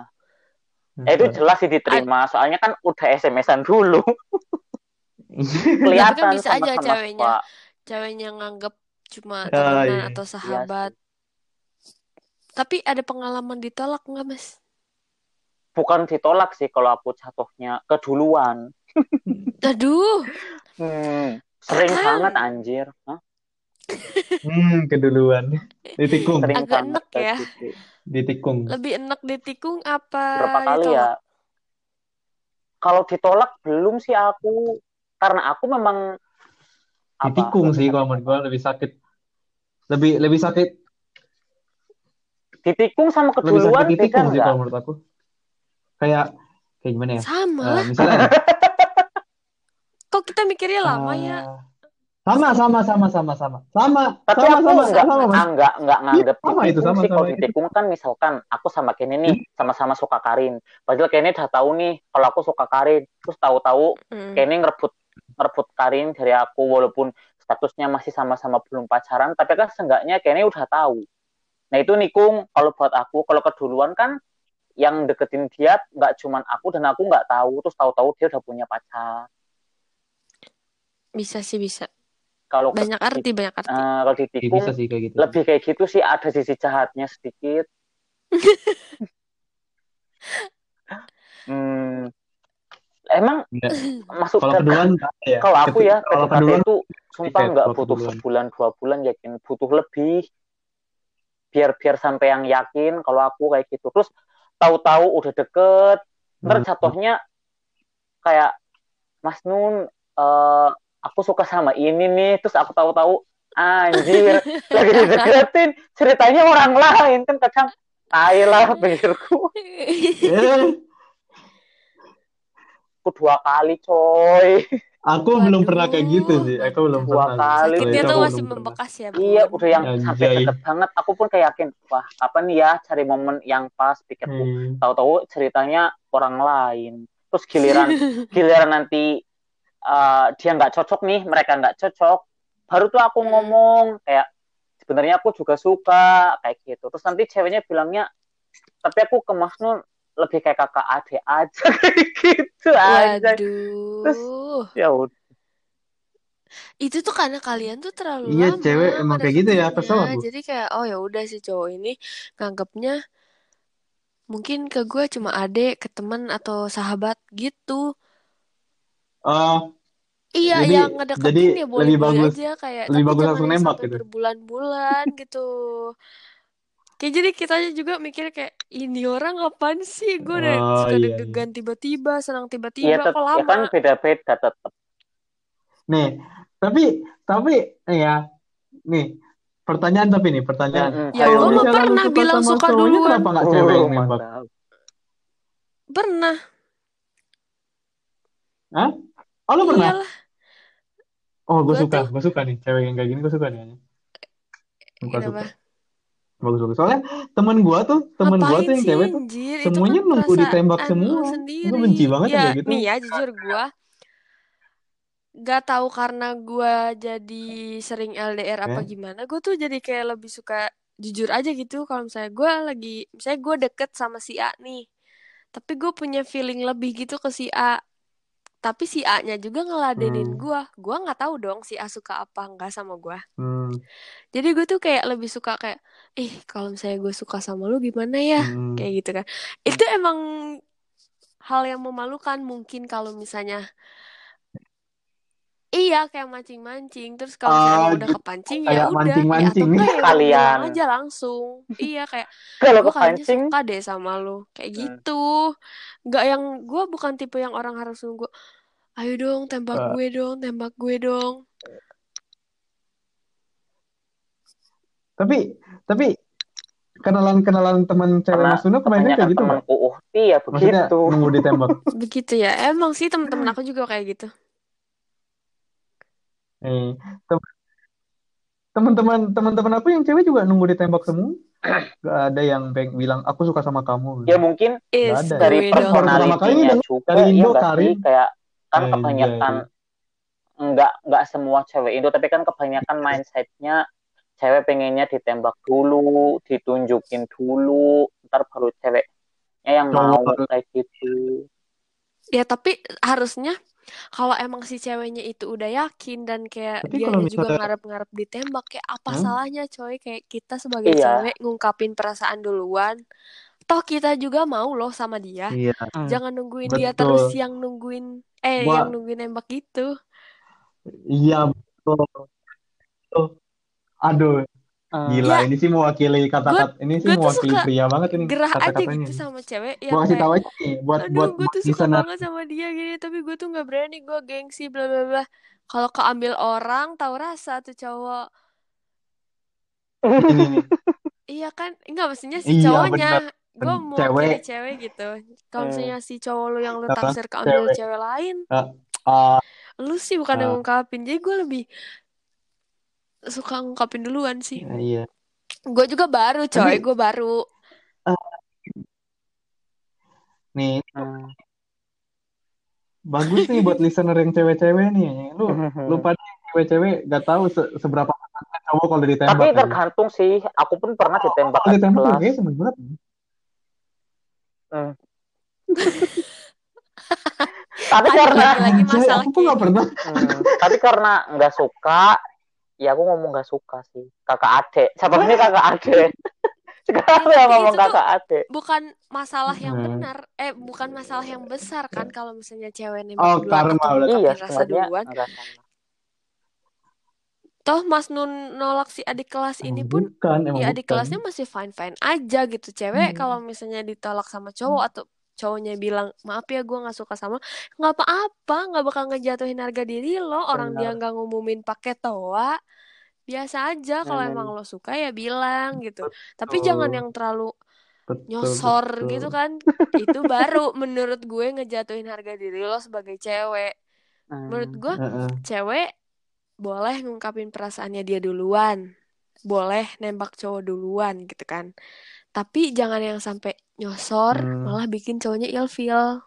eh, itu jelas sih diterima soalnya kan udah SMS-an dulu *laughs* kelihatan bisa aja sama-sama ceweknya. Ceweknya nganggep cuma Ah, temenan iya. atau sahabat. Tapi ada pengalaman ditolak nggak mas? Bukan ditolak sih kalau aku jatuhnya keduluan *laughs* Aduh, Hmm, sering Kakak. banget anjir. Hah? Hmm, keduluan. Ditikung, Sering Agak kayak ya. gitu. ditikung. lebih enak ditikung apa Berapa kali ditolak? ya? Kalau ditolak belum sih aku karena aku memang apa, Ditikung lebih sih kalau menurut gue lebih sakit. Lebih lebih sakit, Ditikung sama lebih keduluan sakit beda ditikung sih kalau menurut aku. Kayak kayak gimana ya? Sama Eh, lah. misalnya *laughs* Kok kita mikirnya lama ya? eh, sama sama sama sama sama sama Tapi sama aku sama nggak sama Mas. ah, nggak nggak nganggep Iya, sama itu, sama, sih. Kalau sama. ditikung kan misalkan aku sama Kenny nih sama-sama suka Karin. Padahal Kenny udah tahu nih kalau aku suka Karin. Terus tahu-tahu Hmm. Kenny ngerebut ngerebut Karin dari aku walaupun statusnya masih sama-sama belum pacaran tapi kan seenggaknya Kenny udah tahu nah itu nikung kalau buat aku kalau keduluan kan yang deketin dia nggak cuman aku dan aku nggak tahu terus tahu-tahu dia udah punya pacar Bisa sih bisa. kalau ke- Banyak arti, banyak arti. eh, kalau Ya, ditikung bisa sih kayak gitu. lebih kayak gitu sih ada sisi jahatnya sedikit *laughs* hmm, emang Enggak. masuk Kalau ke- keduluan ya. kalau aku ya kalau PDKT keduluan itu sumpah tiket nggak butuh keduluan. sebulan dua bulan yakin butuh lebih biar biar sampai yang yakin kalau aku kayak gitu terus tahu-tahu udah deket. Ntar Hmm. jatuhnya kayak Mas Nun eh, aku suka sama ini nih. Terus aku tahu-tahu anjir *laughs* lagi dideketin. Ceritanya orang lain kan kadang tai lah pikirku. *laughs* Aku dua kali coy aku belum pernah kayak gitu sih. Aku belum Dua pernah. kali. Sakitnya tuh masih membekas ya. Iya, Bun? udah yang Anjay. sampai deket banget. Aku pun kayak yakin, wah kapan nih ya cari momen yang pas pikirku. Hmm. Tahu-tahu ceritanya orang lain. Terus giliran *laughs* giliran nanti uh, dia nggak cocok nih, mereka nggak cocok, baru tuh aku Hmm. ngomong kayak sebenarnya aku juga suka kayak gitu. Terus nanti ceweknya bilangnya, tapi aku ke Mas Nun lebih kayak kakak adik aja *laughs* kayak gitu aja. Waduh. Ya udah. Itu tuh karena kalian tuh terlalu Iya, lama cewek emang kayak gitu ya, kesel aku. Jadi kayak oh ya udah si cowok ini nganggapnya mungkin ke gue cuma adek, ke teman atau sahabat gitu. Oh, Iya, Jadi- yang ngedeketin jadi ya lebih boleh-boleh bagus- aja kayak lebih bagus langsung nembak gitu. berbulan-bulan gitu. Kayak jadi kita juga mikir kayak ini orang apaan sih? Gue udah Oh, suka iya, deg-degan tiba-tiba, senang Iya, tiba-tiba, tet- kok ya lama? kan beda-beda tetap. nih, tapi tapi ya, nih pertanyaan tapi nih pertanyaan. Ya, Kalau gua mah pernah suka bilang suka duluan. Kenapa nggak cewek yang Oh, nembak? mantap. Pernah. Hah? Oh, lu pernah? Iyalah. Oh, gue Gua suka, tuh- gue suka nih cewek yang kayak gini, gue suka nih. Suka, suka. Bagus, bagus. Soalnya temen gue tuh, temen gue tuh yang cewek tuh anjir? Semuanya kan nunggu ditembak semua. sendiri. benci banget ya, gitu. Nih ya, jujur gue. gak tahu karena gue jadi sering LDR apa Eh? gimana gue tuh jadi kayak lebih suka jujur aja gitu kalau misalnya gue lagi misalnya gue deket sama si A nih tapi gue punya feeling lebih gitu ke si A tapi si A nya juga ngeladenin Hmm. gue gue nggak tahu dong si A suka apa enggak sama gue Hmm, jadi gue tuh kayak lebih suka kayak ih kalau misalnya gue suka sama lu gimana ya? Hmm. kayak gitu kan. Itu emang hal yang memalukan mungkin kalau misalnya iya kayak mancing-mancing. Terus kalau misalnya emang udah kepancing ya udah ya mancing-mancing ya bilang aja langsung. Iya kayak Kalau kepancing, suka deh sama lu. Kayak Hmm. gitu. Nggak yang gue bukan tipe yang orang harus nunggu ayo dong tembak Eh. gue dong tembak gue dong. Tapi tapi kenalan-kenalan teman cewek Mas Nuno kemarin kayak gitu nggak? temanku uhti ya Maksudnya begitu. nunggu ditembak. *laughs* begitu ya. Emang sih temen-temen aku juga kayak gitu Eh, tem- teman-teman teman-teman aku yang cewek juga nunggu ditembak semua. *clears throat* Gak ada yang peng- bilang aku suka sama kamu. Ya mungkin is ada. dari ini personalitinya juga dari ya Indo, sih Karin. kayak kan Eh, iya, kebanyakan iya. nggak nggak semua cewek Indo tapi kan kebanyakan mindsetnya cewek pengennya ditembak dulu ditunjukin dulu ntar baru ceweknya yang mau kayak gitu Ya tapi harusnya kalau emang si ceweknya itu udah yakin dan kayak Tapi dia juga misalnya- ngarep-ngarep ditembak kayak apa Hmm? salahnya coy kayak kita sebagai Iya. cewek ngungkapin perasaan duluan. Toh kita juga mau loh sama dia. Iya. Jangan nungguin Betul. dia terus yang nungguin eh yang nungguin nembak gitu. Iya betul. Tuh. Aduh, Hmm. gila Ya, ini sih mewakili kata-kata ini sih mewakili pria banget ini Gerah aja kata-katanya. gitu sama cewek yang Gua kasih tahu aja nih buat aduh buat gue tuh suka listener. banget sama dia gini tapi gue tuh nggak berani gue gengsi bla bla bla. Kalau keambil orang tahu rasa tuh cowok. Ini nih. Iya kan? Enggak maksudnya si Iya, cowoknya. Gue Cewek. mewakili cewek gitu. Kalau Hmm. misalnya si cowok lu yang lu Apa? taksir keambil Cewek. cewek lain, Ah, lu sih bukan yang Ah. ngungkapin. Jadi gue lebih suka ngungkapin duluan sih. iya. Gue juga baru coy, gue baru. Nih, Hmm. bagus nih buat listener yang cewek-cewek nih. Lu *laughs* lu pada cewek-cewek gak tahu se- seberapa cowok kalau ditembak. tapi ya. tergantung sih aku pun pernah ditembak Kalau di ditembak tuh kelas kayaknya seneng banget. Hmm. *laughs* tapi Aduh, karena Coy, masalah aku kok gak pernah. Hmm, tapi karena nggak suka, ya aku ngomong nggak suka sih. Kakak adek, siapa *laughs* ini kakak adek? Sekarang Ya, ngomong kakak adek. bukan masalah yang Hmm. benar. Eh, bukan masalah yang besar kan kalau misalnya cewek nembak Oh, duluan karma atau udah. Iya, rasa duluan. Toh Mas Nun nolak si adik kelas ini pun bukan, emang ya adik bukan. kelasnya masih fine fine aja gitu cewek Hmm. kalau misalnya ditolak sama cowok atau cowoknya bilang maaf ya gue nggak suka sama nggak apa-apa nggak bakal ngejatuhin harga diri lo orang dia Benar. nggak ngumumin pakai toa biasa aja kalau Hmm. emang lo suka ya bilang gitu tapi Betul. jangan yang terlalu Betul, nyosor betul. gitu kan *laughs* itu baru menurut gue ngejatuhin harga diri lo sebagai cewek menurut Hmm. gue Heeh. cewek boleh ngungkapin perasaannya dia duluan boleh nembak cowok duluan gitu kan tapi jangan yang sampai nyosor Hmm. malah bikin cowoknya ilfeel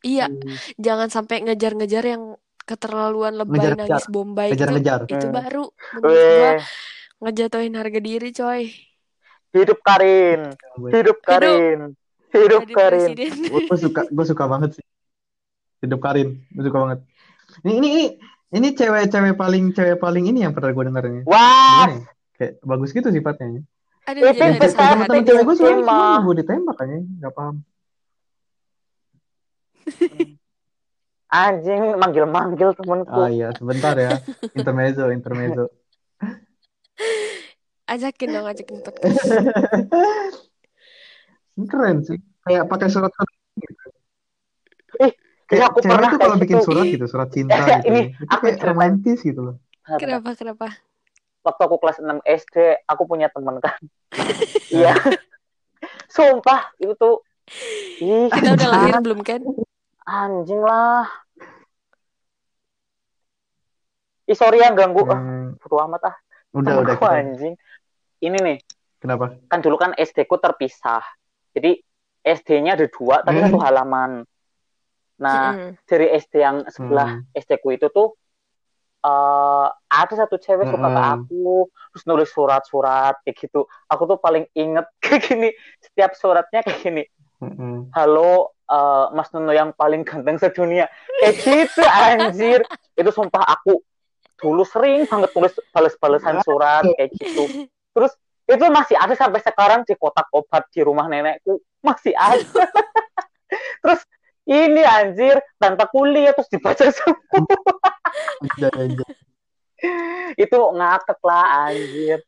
iya Hmm. jangan sampai ngejar-ngejar yang keterlaluan lebay Ngejar-ngejar. nangis bombay gitu Ngejar-ngejar. itu Hmm. baru menurut Weh, ngejatuhin harga diri coy hidup Karin, hidup Karin, hidup jadi Karin. Gue suka, gue suka banget sih. Hidup Karin, gue suka banget. Ini, ini, ini, ini cewek-cewek paling, cewek paling ini yang pernah gue denger ini. Wah, Gimana ya? Kayak bagus gitu sifatnya. Aduh Itu besar, tapi cewek gue Emma. semua gue ditembak kayaknya, nggak paham. *laughs* anjing manggil-manggil temenku. Ah iya, sebentar ya. Intermezzo, intermezzo. *laughs* ajakin dong ajakin podcast *laughs* Keren sih. Kayak pakai surat Ih, Kayak aku cewek pernah tuh kalau bikin gitu. surat gitu, surat cinta Eh, gitu. ini Itu aku romantis gitu loh. Kenapa kenapa Waktu aku kelas 6 SD, aku punya temen kan. *laughs* Iya. Sumpah, itu tuh Ih, kita udah lahir belum kan anjing lah. Ih, sorry ya ganggu. Ah, Hmm, bodo amat ah. udah, udah. Temenku Kita. anjing. Ini nih, Kenapa? kan dulu kan SD ku terpisah. Jadi SD-nya ada dua, tapi Hmm. satu halaman. Nah, Mm-mm. dari SD yang sebelah Hmm. SD ku itu tuh eh, ada satu cewek suka ke aku terus nulis surat-surat kayak gitu. Aku tuh paling inget *laughs* kayak gini setiap suratnya kayak gini. Halo eh, Mas Nuno yang paling ganteng sedunia. Kayak gitu *laughs* anjir. Itu sumpah aku dulu sering banget tulis bales-balesan surat kayak gitu. Terus itu masih ada sampai sekarang di kotak obat di rumah nenekku. Masih ada. *laughs* Terus ini anjir tante kuliah terus dibaca semua. Itu ngakak lah anjir.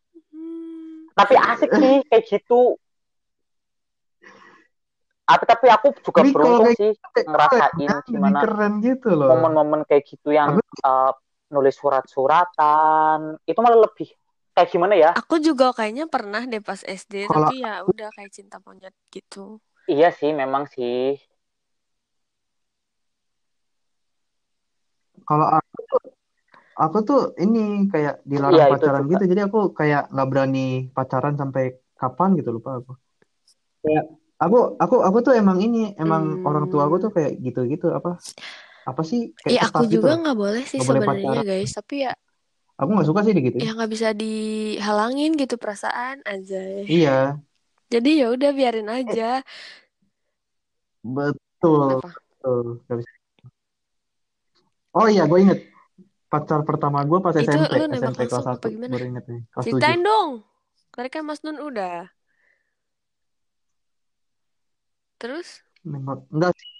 Tapi asik sih kayak gitu. Tapi tapi aku juga kalau beruntung kayak sih Kayak ngerasain gimana keren gitu loh. momen-momen kayak gitu yang eh, nulis surat-suratan. Itu malah lebih kayak gimana ya? Aku juga kayaknya pernah deh pas SD, Kalau tapi ya udah kayak cinta monyet gitu. iya sih memang sih kalau aku tuh aku tuh ini kayak dilarang Iya, pacaran gitu. Jadi aku kayak nggak berani pacaran sampai kapan gitu lupa aku. Kayak aku aku aku tuh emang ini emang Hmm. orang tua aku tuh kayak gitu-gitu apa apa sih kayak Ya aku gitu juga nggak boleh sih sebenarnya guys, tapi ya Aku nggak suka sih gitu. ya nggak bisa dihalangin gitu perasaan aja. Iya, Jadi ya udah biarin aja. betul. Kenapa? betul. Nggak bisa. Oh iya, gue inget pacar pertama gue pas Itu SMP, lu SMP kelas langsung apa 1 gimana? baru inget nih, kelas 7. Ceritain dong. Tadi kan Mas Nun udah. Terus? Nembak enggak sih,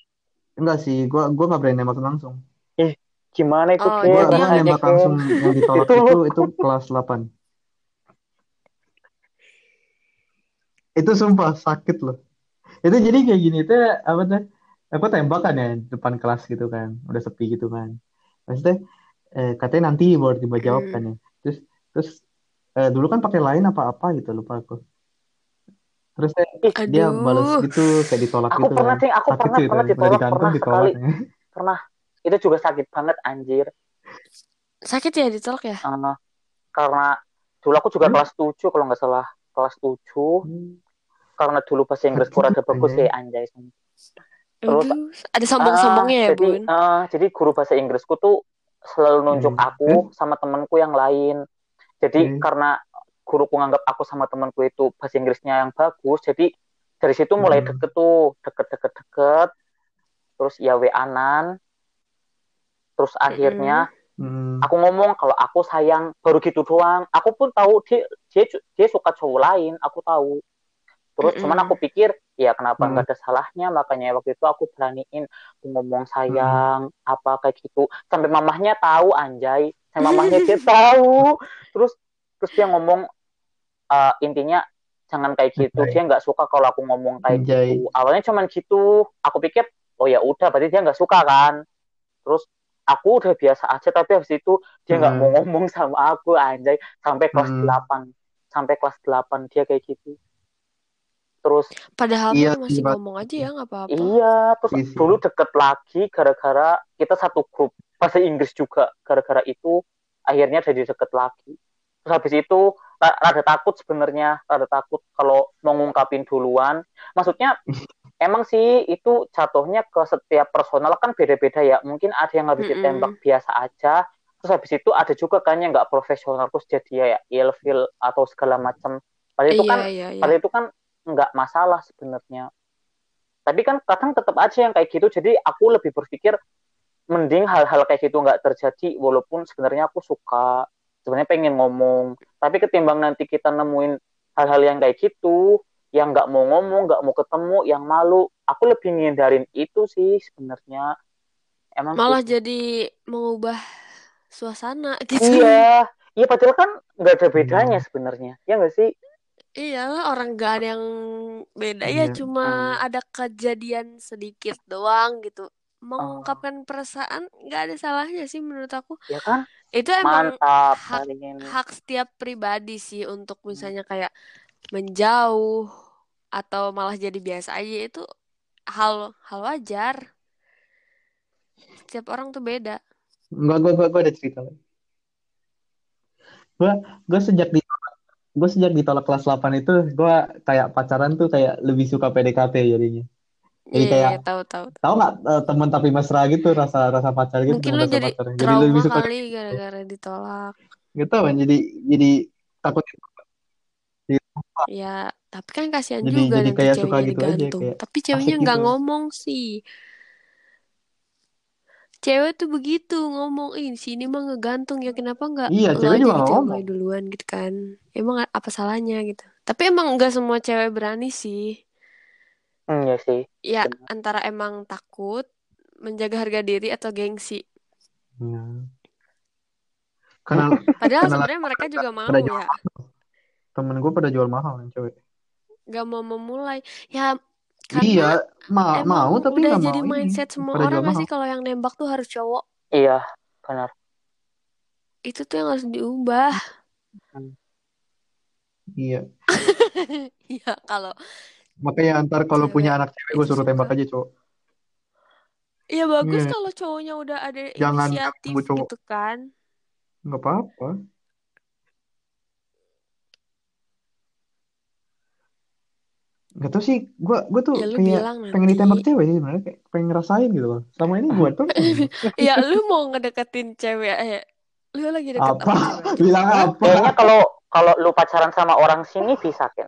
enggak sih, gue gua nggak berani nembak langsung. eh gimana itu Oh? Gue rasanya nembak langsung yang ditolak Itu- *laughs* itu itu kelas 8. Itu sumpah sakit loh. Itu jadi kayak gini tuh apa tuh? Aku tembak kan ya depan kelas gitu kan, udah sepi gitu kan. Maksudnya eh, katanya nanti baru tiba jawab Hmm. kan ya. Terus terus eh, dulu kan pakai lain apa-apa gitu lupa aku. Terus Ih, dia balas gitu kayak ditolak aku gitu pernah kan. sih aku Sakit pernah sih pernah ditolak digantung pernah ditolak. sekali pernah itu juga sakit banget anjir Sakit ya ditolak ya? Eh, karena dulu aku juga Hmm? kelas 7 kalau nggak salah kelas 7 karena dulu bahasa Inggrisku Sakit, rada bagus anjay. ya anjay Terus, Aduh, ada sombong-sombongnya Ah, ya, jadi Bun. ah, jadi guru bahasa Inggrisku tuh selalu nunjuk Hmm. aku sama temanku yang lain jadi Hmm. karena guruku nganggap aku sama temanku itu bahasa Inggrisnya yang bagus jadi dari situ mulai Hmm. deket tuh deket deket deket terus ya WA-an terus akhirnya Hmm. aku ngomong kalau aku sayang baru gitu doang aku pun tahu dia dia dia suka cowok lain aku tahu terus Mm-mm. cuman aku pikir ya kenapa Hmm. nggak ada salahnya makanya waktu itu aku beraniin aku ngomong sayang apa kayak gitu sampai mamahnya tahu anjay sampai mamahnya *laughs* dia tahu terus terus dia ngomong eh, intinya jangan kayak gitu Anjay. dia nggak suka kalau aku ngomong kayak Anjay. gitu awalnya cuman gitu aku pikir oh ya udah berarti dia nggak suka kan terus aku udah biasa aja tapi habis itu dia nggak Hmm. mau ngomong sama aku anjay sampai kelas Hmm. 8 sampai kelas 8 dia kayak gitu terus Padahal Iya, mah masih iya. ngomong aja ya, nggak apa-apa. iya terus Iya dulu deket lagi gara-gara kita satu grup bahasa Inggris juga gara-gara itu akhirnya jadi deket lagi terus habis itu ra- rada takut sebenarnya rada takut kalau mau ngungkapin duluan maksudnya *laughs* emang sih itu jatuhnya ke setiap personal kan beda-beda ya mungkin ada yang habis Mm-mm. ditembak biasa aja terus habis itu ada juga kan yang nggak profesional terus jadi ya ilfil atau segala macam padahal itu Iya, kan iya, iya. padahal itu kan nggak masalah sebenarnya. Tapi kan kadang tetap aja yang kayak gitu jadi aku lebih berpikir mending hal-hal kayak gitu nggak terjadi walaupun sebenarnya aku suka sebenarnya pengen ngomong. Tapi ketimbang nanti kita nemuin hal-hal yang kayak gitu yang nggak mau ngomong nggak mau ketemu yang malu aku lebih ngindarin itu sih sebenarnya. Emang Malah gitu. jadi mengubah suasana gitu. iya. Iya padahal kan nggak ada bedanya sebenarnya. Ya nggak sih Iyalah orang gak ada yang beda ya Iya. cuma Hmm. ada kejadian sedikit doang gitu. Mengungkapkan perasaan gak ada salahnya sih menurut aku. ya kan Itu emang mantap hak hak setiap pribadi sih untuk misalnya kayak menjauh atau malah jadi biasa aja itu hal hal wajar. Setiap orang tuh beda. Gua gua, gua ada cerita. Gua gua sejak di gua sejak ditolak kelas 8 itu gua kayak pacaran tuh kayak lebih suka PDKT jadinya. Jadi Iya, kayak tahu tahu. tahu nggak eh, teman tapi mesra gitu rasa rasa pacar gitu Mungkin lu rasa jadi pacaran. Jadi lebih trauma suka kali gara-gara ditolak. gitu kan. Jadi jadi takut Ya, tapi kan kasihan jadi juga jadi nanti kayak suka gitu aja kayak Tapi ceweknya asik nggak gitu. ngomong sih. Cewek tuh begitu ngomong, ih sini mah ngegantung ya kenapa nggak Iya, lo cewek aja juga nggak gitu yang ngomong. mulai duluan gitu kan? Emang apa salahnya gitu? Tapi emang nggak semua cewek berani sih. Hmm, ya sih. Ya Benar. antara emang takut, menjaga harga diri atau gengsi. Nah. Karena Padahal sebenarnya mereka juga mau pada jual ya, temen gue pada jual mahal yang cewek. nggak mau memulai. Ya Iya, karena ma emang mau tapi udah nggak jadi mau ini. mindset semua Pada orang jual nggak mahal. sih kalau yang nembak tuh harus cowok. Iya, benar. Itu tuh yang harus diubah. Iya. *laughs* Iya kalau Makanya ntar kalau Cewek punya anak cewek gue suruh tembak aja cowok. Iya bagus Iya. kalau cowoknya udah ada Jangan inisiatif cowok. gitu kan. Nggak apa-apa. Gak tau sih, gue gue tuh Ya lu kayak bilang pengen ditembak nanti. cewek sih sebenarnya kayak pengen ngerasain gitu loh. Sama ini gue tuh *laughs* Ya lu mau ngedeketin cewek eh lu lagi deket apa? cewek *laughs* Bilang apa? Kayaknya kalau kalau lu pacaran sama orang sini bisa kan?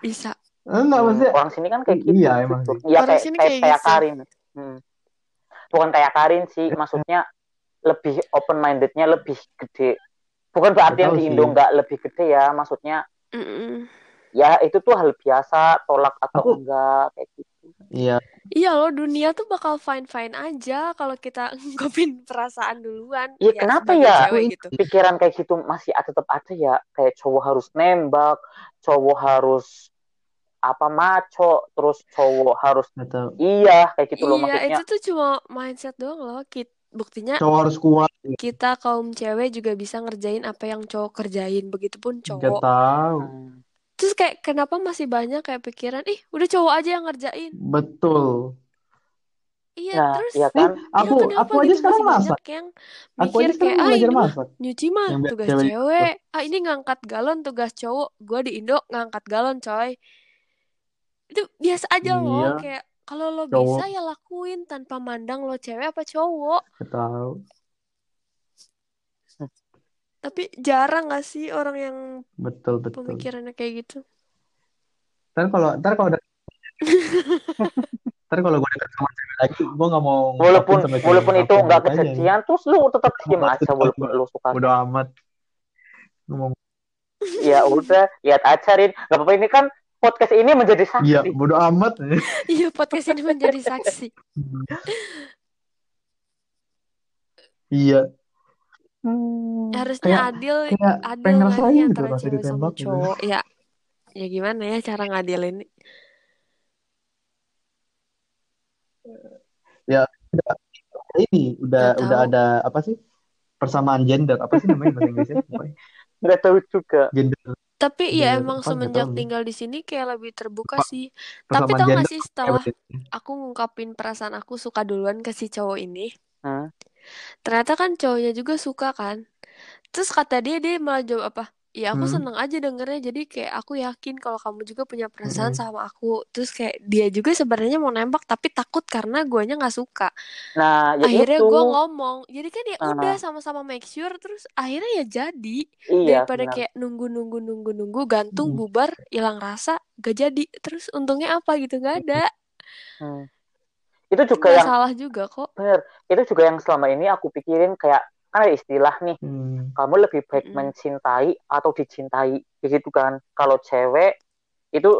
bisa. Enggak maksudnya. Orang sini kan kayak gitu. Iya emang sih. Iya Orang kayak sini kayak kayak gitu. Karin. Hmm. Bukan kayak Karin sih, *laughs* maksudnya lebih open mindednya lebih gede. Bukan berarti yang di. Indo nggak lebih gede ya, maksudnya Mm-mm. Ya itu tuh hal biasa, tolak atau Aku- enggak kayak gitu. Iya. Iya loh dunia tuh bakal fine fine aja kalau kita *laughs* ngungkapin perasaan duluan. Iya, ya, kenapa ya? cewek gitu. Pikiran kayak gitu masih ada- tetap ada ya, kayak cowok harus nembak, cowok harus apa maco, terus cowok harus tahu. iya kayak gitu loh Iya maksudnya. itu tuh cuma mindset doang loh. Kit- Buktinya Cowok harus kuat. kita kaum cewek juga bisa ngerjain apa yang cowok kerjain. Begitupun Gak cowok. tahu. Hmm. Terus kayak kenapa masih banyak kayak pikiran, ih udah cowok aja yang ngerjain. Betul. Iya Nah, terus iya Nih, kan? ya aku kenapa aku aja gitu sekarang masih masak. yang Aku mikir aja sekarang kayak ah belajar ini masak. nyuci mah Yang tugas cewek cewek. Ah ini ngangkat galon tugas cowok. Gua di Indo ngangkat galon coy. Itu biasa aja loh Iya. kayak kalau lo Cowok. bisa ya lakuin tanpa mandang lo cewek apa cowok. Tahu. Tapi jarang gak sih orang yang Betul betul. pemikirannya kayak gitu? Ntar kalau ntar kalau udah *laughs* ntar kalau gue deket sama cewek lagi, gue nggak mau Walaupun walaupun itu nggak aja. kejadian, terus lu tetap diem aja walaupun lu suka. Udah amat. Ngomong. Ya udah, lihat aja Rin. Gak apa-apa ini kan podcast ini menjadi Iya, saksi. bodo amat. *laughs* Iya podcast ini menjadi saksi. Iya, Hmm. Harusnya Kayak- adil kayak adil pengen gak ngerasain sih gitu antara cewek sama ditembak gitu. cowok? Ya ya gimana ya cara ngadilin? ini udah Nggak udah tahu. ada apa sih? Persamaan gender. Apa sih namanya bahasa Inggrisnya? Ya? Nggak tahu juga. Gender. Tapi ya Gender emang apa? Semenjak tinggal di sini kayak lebih terbuka Apa? sih. Tapi tau gak sih ya setelah aku ngungkapin perasaan aku suka duluan ke si cowok ini, Hmm. Ternyata kan cowoknya juga suka kan. Terus kata dia dia malah jawab apa? Ya aku Hmm. seneng aja dengernya jadi kayak aku yakin kalau kamu juga punya perasaan Mm-mm. sama aku. Terus kayak dia juga sebenarnya mau nembak tapi takut karena guanya nggak suka. Nah, ya akhirnya itu. gue ngomong jadi kan ya Ah. udah sama-sama make sure terus akhirnya ya jadi Iya, daripada benar. kayak nunggu nunggu nunggu nunggu gantung Mm. bubar hilang rasa gak jadi terus untungnya apa gitu nggak ada Hmm. Itu juga nggak yang salah juga kok bener. Itu juga yang selama ini aku pikirin kayak kan ada istilah nih, Hmm. kamu lebih baik Mm-mm. mencintai atau dicintai, begitu kan? Kalau cewek itu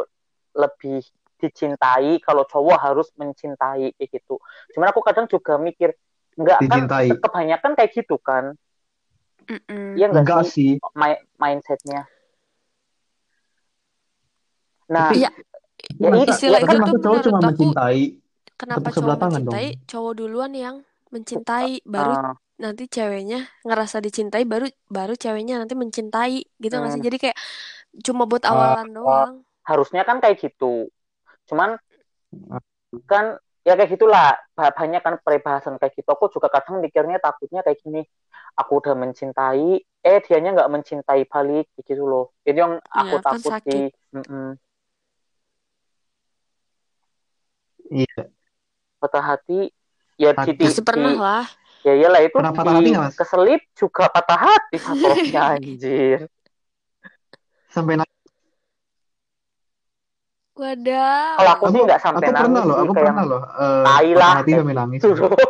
lebih dicintai, kalau cowok harus mencintai kayak gitu. Cuman aku kadang juga mikir, enggak kan Dicintai. kebanyakan kayak gitu kan? Iya enggak Enggak sih sih. mi- mindsetnya? Nah, Tapi Iya, ya itu, istilah ya itu kan tuh cowok cuma mencintai kenapa tepuk cowok sebelah tangan dong. mencintai cowok duluan yang mencintai baru ah, nanti ceweknya ngerasa dicintai baru baru ceweknya nanti mencintai gitu nggak sih? Hmm, jadi kayak cuma buat Ah, awalan doang. harusnya kan kayak gitu. Cuman kan ya kayak gitulah. Ba- banyak kan peribahasan kayak gitu. Aku juga kadang mikirnya takutnya kayak gini. Aku udah mencintai eh dianya nggak mencintai balik kayak gitu loh. Itu yang aku ya kan takut sakit. Sih Mm-mm. Iya. Patah hati ya Hati. di, Pasti pernah di- lah. ya iyalah itu Pernah patah hati di nggak, Mas? keselip juga patah hati fatosnya *laughs* anjir Sampai nangis. Wadah. kalau aku, Aku, sih nggak sampai aku pernah nangis loh, sih aku kayak pernah loh. eh, tai patah lah hati sampai nangis. gitu doang. *laughs*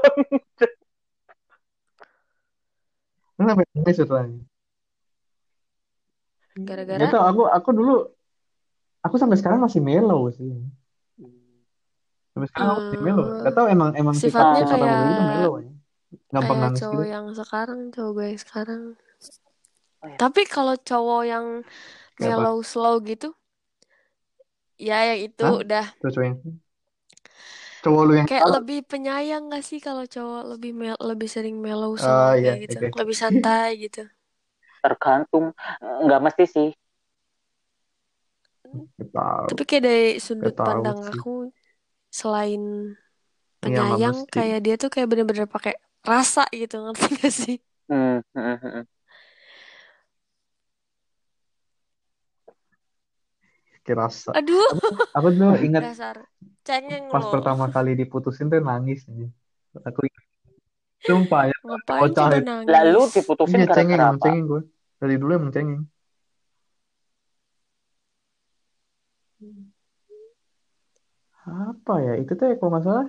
Aku sampai nangis setelahnya. Gara-gara Gitu, aku aku dulu aku sampai sekarang masih mellow sih. Sampai sekarang aku masih mellow. Eh, Gak tau emang emang sifat sifatnya sifat aku kayak mellow ya. Gampang kayak nangis cowok gitu. yang sekarang, cowok gue yang sekarang. Oh, ya. Tapi kalau cowok yang Kayak apa? mellow slow gitu, ya yang itu Hah? udah Terus yang cowok lu yang kayak salah. lebih penyayang gak sih kalau cowok lebih mel lebih sering mellow Oh slow iya, kayak gitu, oke. lebih santai *laughs* gitu. tergantung nggak mesti sih. Tapi kayak dari sudut pandang sih. aku, selain Iya nggak penyayang, mesti. kayak dia tuh kayak bener-bener pakai rasa gitu, ngerti gak sih? Hmm, hmm, hmm, hmm. Kirasa. Aduh, Aku, aku dulu ingat dasar cengeng pas lo. pertama kali diputusin tuh nangis aja. Aku ingat. Sumpah ya. Ngapain Bocah coba itu. nangis? lalu diputusin Iya cengeng, gara-gara emang apa cengeng gue. Dari dulu emang cengeng. Apa ya? Itu tuh ya, kalau nggak salah.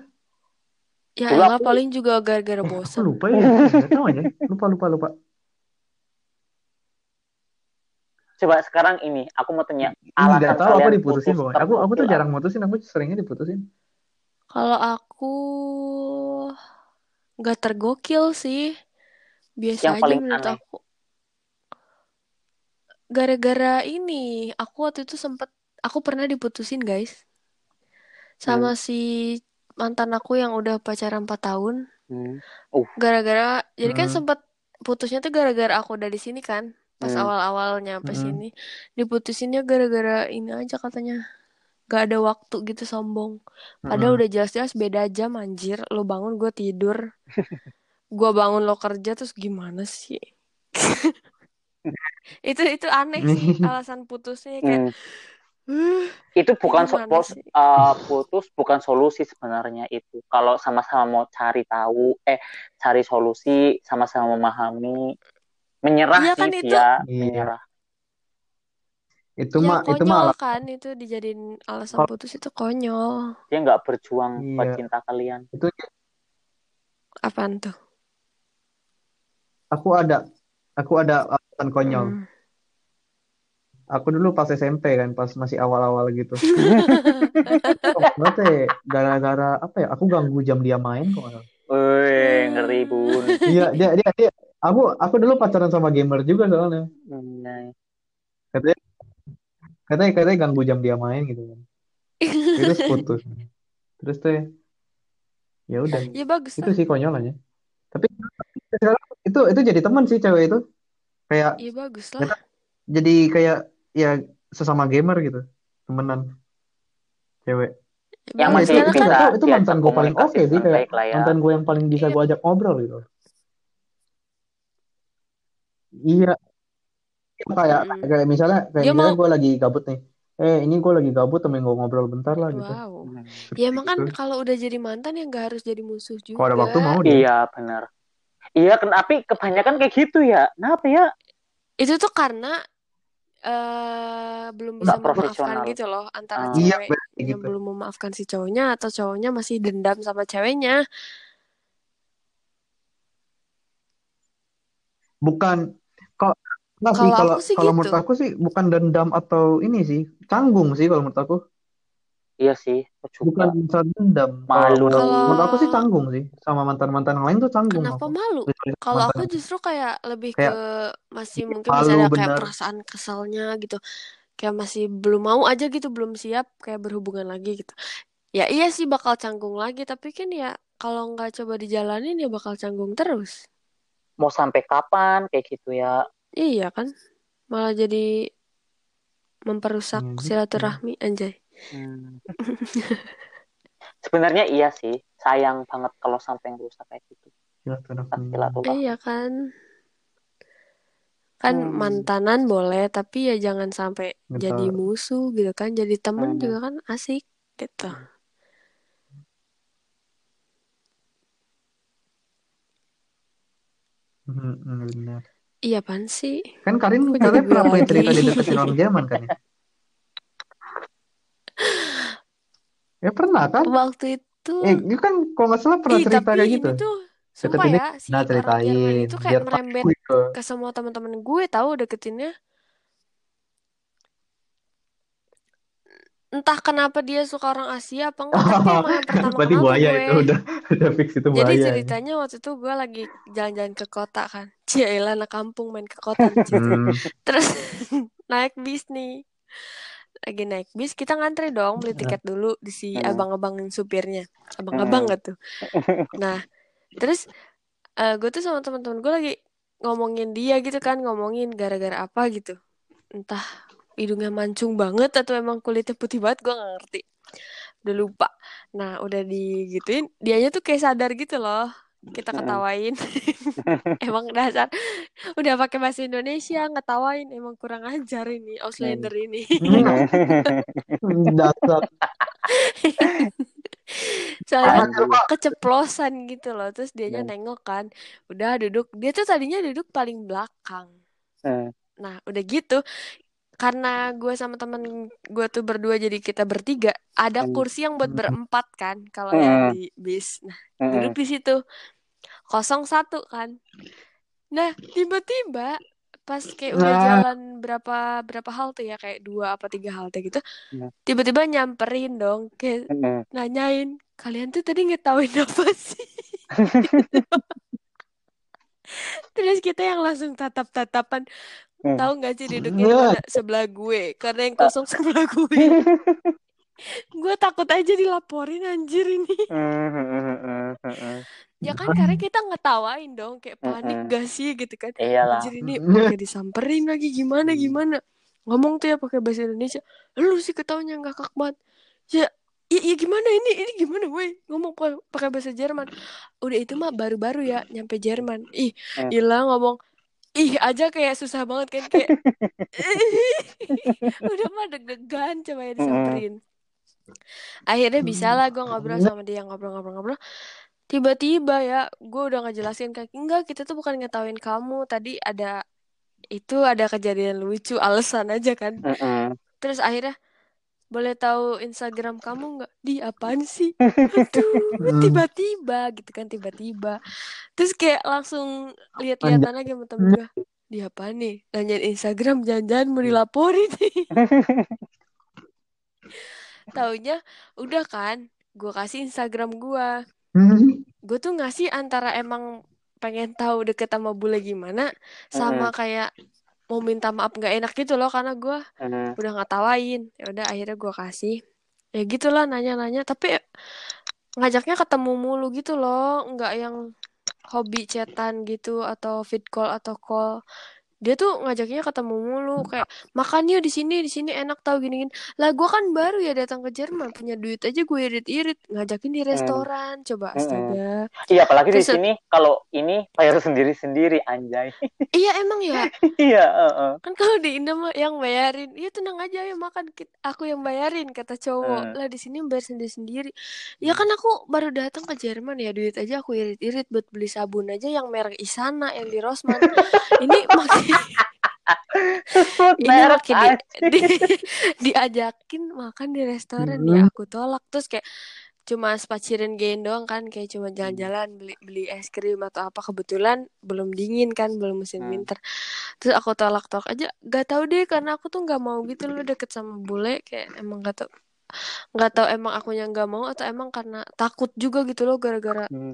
Ya Dulu elah paling juga gara-gara Eh, aku bosan. lupa ya. *laughs* Tahu aja. Lupa, lupa, lupa. coba sekarang ini aku mau tanya Ih, alasan Gak tahu aku kalian diputusin putus. Aku aku tuh jarang mutusin. Aku seringnya diputusin. Kalau aku nggak tergokil sih, biasa Yang aja paling menurut aneh. aku. Gara-gara ini, aku waktu itu sempet, aku pernah diputusin guys, sama si mantan aku yang udah pacaran 4 tahun. Hmm. Uh, Gara-gara, jadi kan Hmm. sempet putusnya tuh gara-gara aku udah di sini kan, pas Hmm. awal-awal nyampe Hmm. sini. Diputusinnya gara-gara ini aja katanya. Gak ada waktu gitu sombong. Padahal udah jelas-jelas beda jam anjir. Lo bangun gue tidur. *laughs* Gue bangun lo kerja terus gimana sih? *laughs* itu itu aneh sih *laughs* alasan putusnya kayak hmm. *sighs* "Huh, itu bukan so- pos- sih?" uh, putus bukan solusi sebenarnya itu kalau sama-sama mau cari tahu eh cari solusi sama-sama memahami menyerah Iya sih kan itu. dia Iya. menyerah Itu ya mah itu ala- kan itu dijadiin alasan putus itu konyol. dia nggak berjuang buat Iya. cinta kalian itu Apaan tuh? aku ada aku ada alasan konyol. Hmm. Aku dulu pas SMP kan, pas masih awal-awal gitu. *laughs* Tahu ya, gara-gara apa ya? Aku ganggu jam dia main kok. Wih, ngeri bun Iya, dia dia dia. Aku aku dulu pacaran sama gamer juga soalnya. Katanya katanya katanya ganggu jam dia main gitu kan. Terus putus. Terus teh ya udah. ya bagus Itu sih konyolannya. Tapi sekarang itu itu jadi teman sih cewek itu. Kayak Ya bagus lah. jadi kayak ya sesama gamer gitu. Temenan cewek. Ya yang itu masih itu kan itu, itu diajak mantan gue paling oke komunikasi sih kayak ya mantan gue yang paling bisa gue ajak ngobrol gitu. Iya, kayak Mm-mm. kayak misalnya kayak Dia misalnya mau gue lagi gabut nih. Eh ini gue lagi gabut temen gue ngobrol bentar lah gitu. wow. Hmm. Ya emang kan kalau udah jadi mantan ya nggak harus jadi musuh Kalau ada waktu juga. mau dia. iya benar iya kan tapi kebanyakan kayak gitu ya kenapa ya Itu tuh karena eh belum bisa nggak memaafkan gitu loh antara Ah. Iya, ceweknya kayak gitu. belum memaafkan si cowoknya atau cowoknya masih dendam sama ceweknya. Bukan kalau enggak sih Kalau kalau aku sih kalau gitu. menurut aku sih bukan dendam atau ini sih canggung sih kalau menurut aku. Iya sih Bukan masalah dendam. Malu menurut, Kalau menurut aku sih canggung sih sama mantan-mantan yang lain tuh canggung kenapa aku. malu? Kalau mantan aku justru kayak lebih ke kayak masih iya, mungkin masih malu ada kayak bener. perasaan kesalnya gitu. Kayak masih belum mau aja gitu, belum siap kayak berhubungan lagi gitu. Ya iya sih bakal canggung lagi, tapi kan ya kalau nggak coba dijalanin ya bakal canggung terus. mau sampai kapan kayak gitu ya Iya kan? Malah jadi memperusak Iya juga. silaturahmi anjay. Hmm. *laughs* Sebenarnya iya sih, sayang banget kalau sampai rusak kayak gitu. Iya, Silaturahmi. Iya kan. Kan hmm. mantanan boleh, tapi ya jangan sampai Betul. jadi musuh gitu kan. Jadi temen hmm. juga kan asik gitu. Hmm. hmm, hmm iya pan sih. Kan Karin katanya pernah punya cerita dideketin orang zaman kan ya? *laughs* Ya pernah kan? Waktu itu Eh, itu kan kalau nggak salah pernah Ih, cerita tapi kayak ini gitu. tuh sumpah Deketinnya ya si nah orang Jerman itu kayak biar merembet gitu. ke semua teman-teman gue tahu deketinnya. Entah kenapa dia suka orang Asia apa enggak, tapi *laughs* emang yang pertama Berarti kenal buaya gue. itu udah udah fix itu Jadi buaya. ini. ceritanya waktu itu gue lagi jalan-jalan ke kota kan. *laughs* Cielah anak kampung main ke kota. Hmm, Terus *laughs* naik bis nih. Lagi naik bis, kita ngantri dong beli tiket dulu di si Hmm. abang-abang supirnya. Abang-abang gak tuh? Nah, terus eh, gue tuh sama teman-teman gue lagi ngomongin dia gitu kan, ngomongin gara-gara apa gitu. Entah hidungnya mancung banget atau emang kulitnya putih banget, gue gak ngerti. Udah lupa. Nah, udah digituin, dianya tuh kayak sadar gitu loh. Kita ketawain. *laughs* emang dasar udah pakai bahasa Indonesia ngetawain emang kurang ajar ini Auslander ini. Dasar. *laughs* Soalnya keceplosan gitu loh. Terus dianya Hmm. nengok kan. Udah duduk. Dia tuh tadinya duduk paling belakang. Nah, udah gitu. Karena gue sama temen gue tuh berdua jadi kita bertiga, ada Hmm. kursi yang buat berempat kan kalau Hmm. yang di bis. Nah, duduk di situ. Kosong satu kan. Nah, tiba-tiba pas kayak udah Nah. jalan berapa berapa halte ya kayak dua apa tiga halte gitu Hmm. tiba-tiba nyamperin dong kayak nanyain kalian tuh tadi ngetawain apa sih *laughs* terus kita yang langsung tatap-tatapan Hmm. tahu nggak sih duduknya di mana sebelah gue? Karena yang kosong sebelah gue. *laughs* Gue takut aja dilaporin anjir ini. Ya kan karena kita ngetawain dong kayak panik gak sih gitu kan. Iyalah. anjir ini pakai disamperin lagi gimana gimana? Ngomong tuh ya pakai bahasa Indonesia. Lu sih ketawanya nggak kak banget. Ya ya, ya gimana ini? Ini gimana weh ngomong pa- pakai bahasa Jerman. Udah itu mah baru-baru ya nyampe Jerman. Ih Hmm. gila ngomong ih aja kayak susah banget kan kayak *laughs* udah mah deg-degan coba ya disamperin. Akhirnya bisa lah gue ngobrol sama dia ngobrol-ngobrol-ngobrol. Tiba-tiba ya gue udah ngejelasin kayak enggak kita tuh bukan ngetawain kamu. Tadi ada itu ada kejadian lucu alasan aja kan. Mm-mm. terus akhirnya boleh tahu Instagram kamu nggak? Di apaan sih? *laughs* Aduh tiba-tiba gitu kan tiba-tiba. Terus kayak langsung lihat-lihatan lagi sama temen gue di apa nih? Nanyain Instagram jangan-jangan mau dilaporin nih. *laughs* Taunya udah kan gue kasih Instagram gue gue tuh ngasih antara emang pengen tahu deket sama bule gimana sama kayak mau minta maaf nggak enak gitu loh karena gue Mm. udah ngatawain ya udah akhirnya gue kasih. Ya gitulah nanya-nanya. Tapi ngajaknya ketemu mulu gitu loh. Nggak yang hobi chatan gitu atau fit call atau call dia tuh ngajaknya ketemu mulu kayak makan yuk di sini di sini enak tau gini gini lah gue kan baru ya datang ke Jerman punya duit aja gue irit irit ngajakin di restoran coba Mm-mm. astaga Iya, apalagi di Terus- sini kalau ini bayar sendiri-sendiri anjay. *laughs* iya emang ya Iya, heeh. kan kalau di Indo yang bayarin iya tenang aja ya makan aku yang bayarin kata cowok Hmm. lah di sini bayar sendiri sendiri ya kan aku baru datang ke Jerman ya duit aja aku irit irit buat beli sabun aja yang merek Isana yang di Rossmann *laughs* ini makin ini makin di, di- *laughs* diajakin makan di restoran ya. Aku tolak. Terus kayak cuma spacirin gain doang kan. Kayak cuma jalan-jalan beli beli es krim atau apa. Kebetulan belum dingin kan belum musim Hmm. winter. Terus aku tolak tolak aja. Gak tahu deh karena aku tuh nggak mau gitu loh deket sama bule. Kayak emang gak tau nggak tahu emang akunya nggak mau atau emang karena takut juga gitu loh gara-gara Hmm.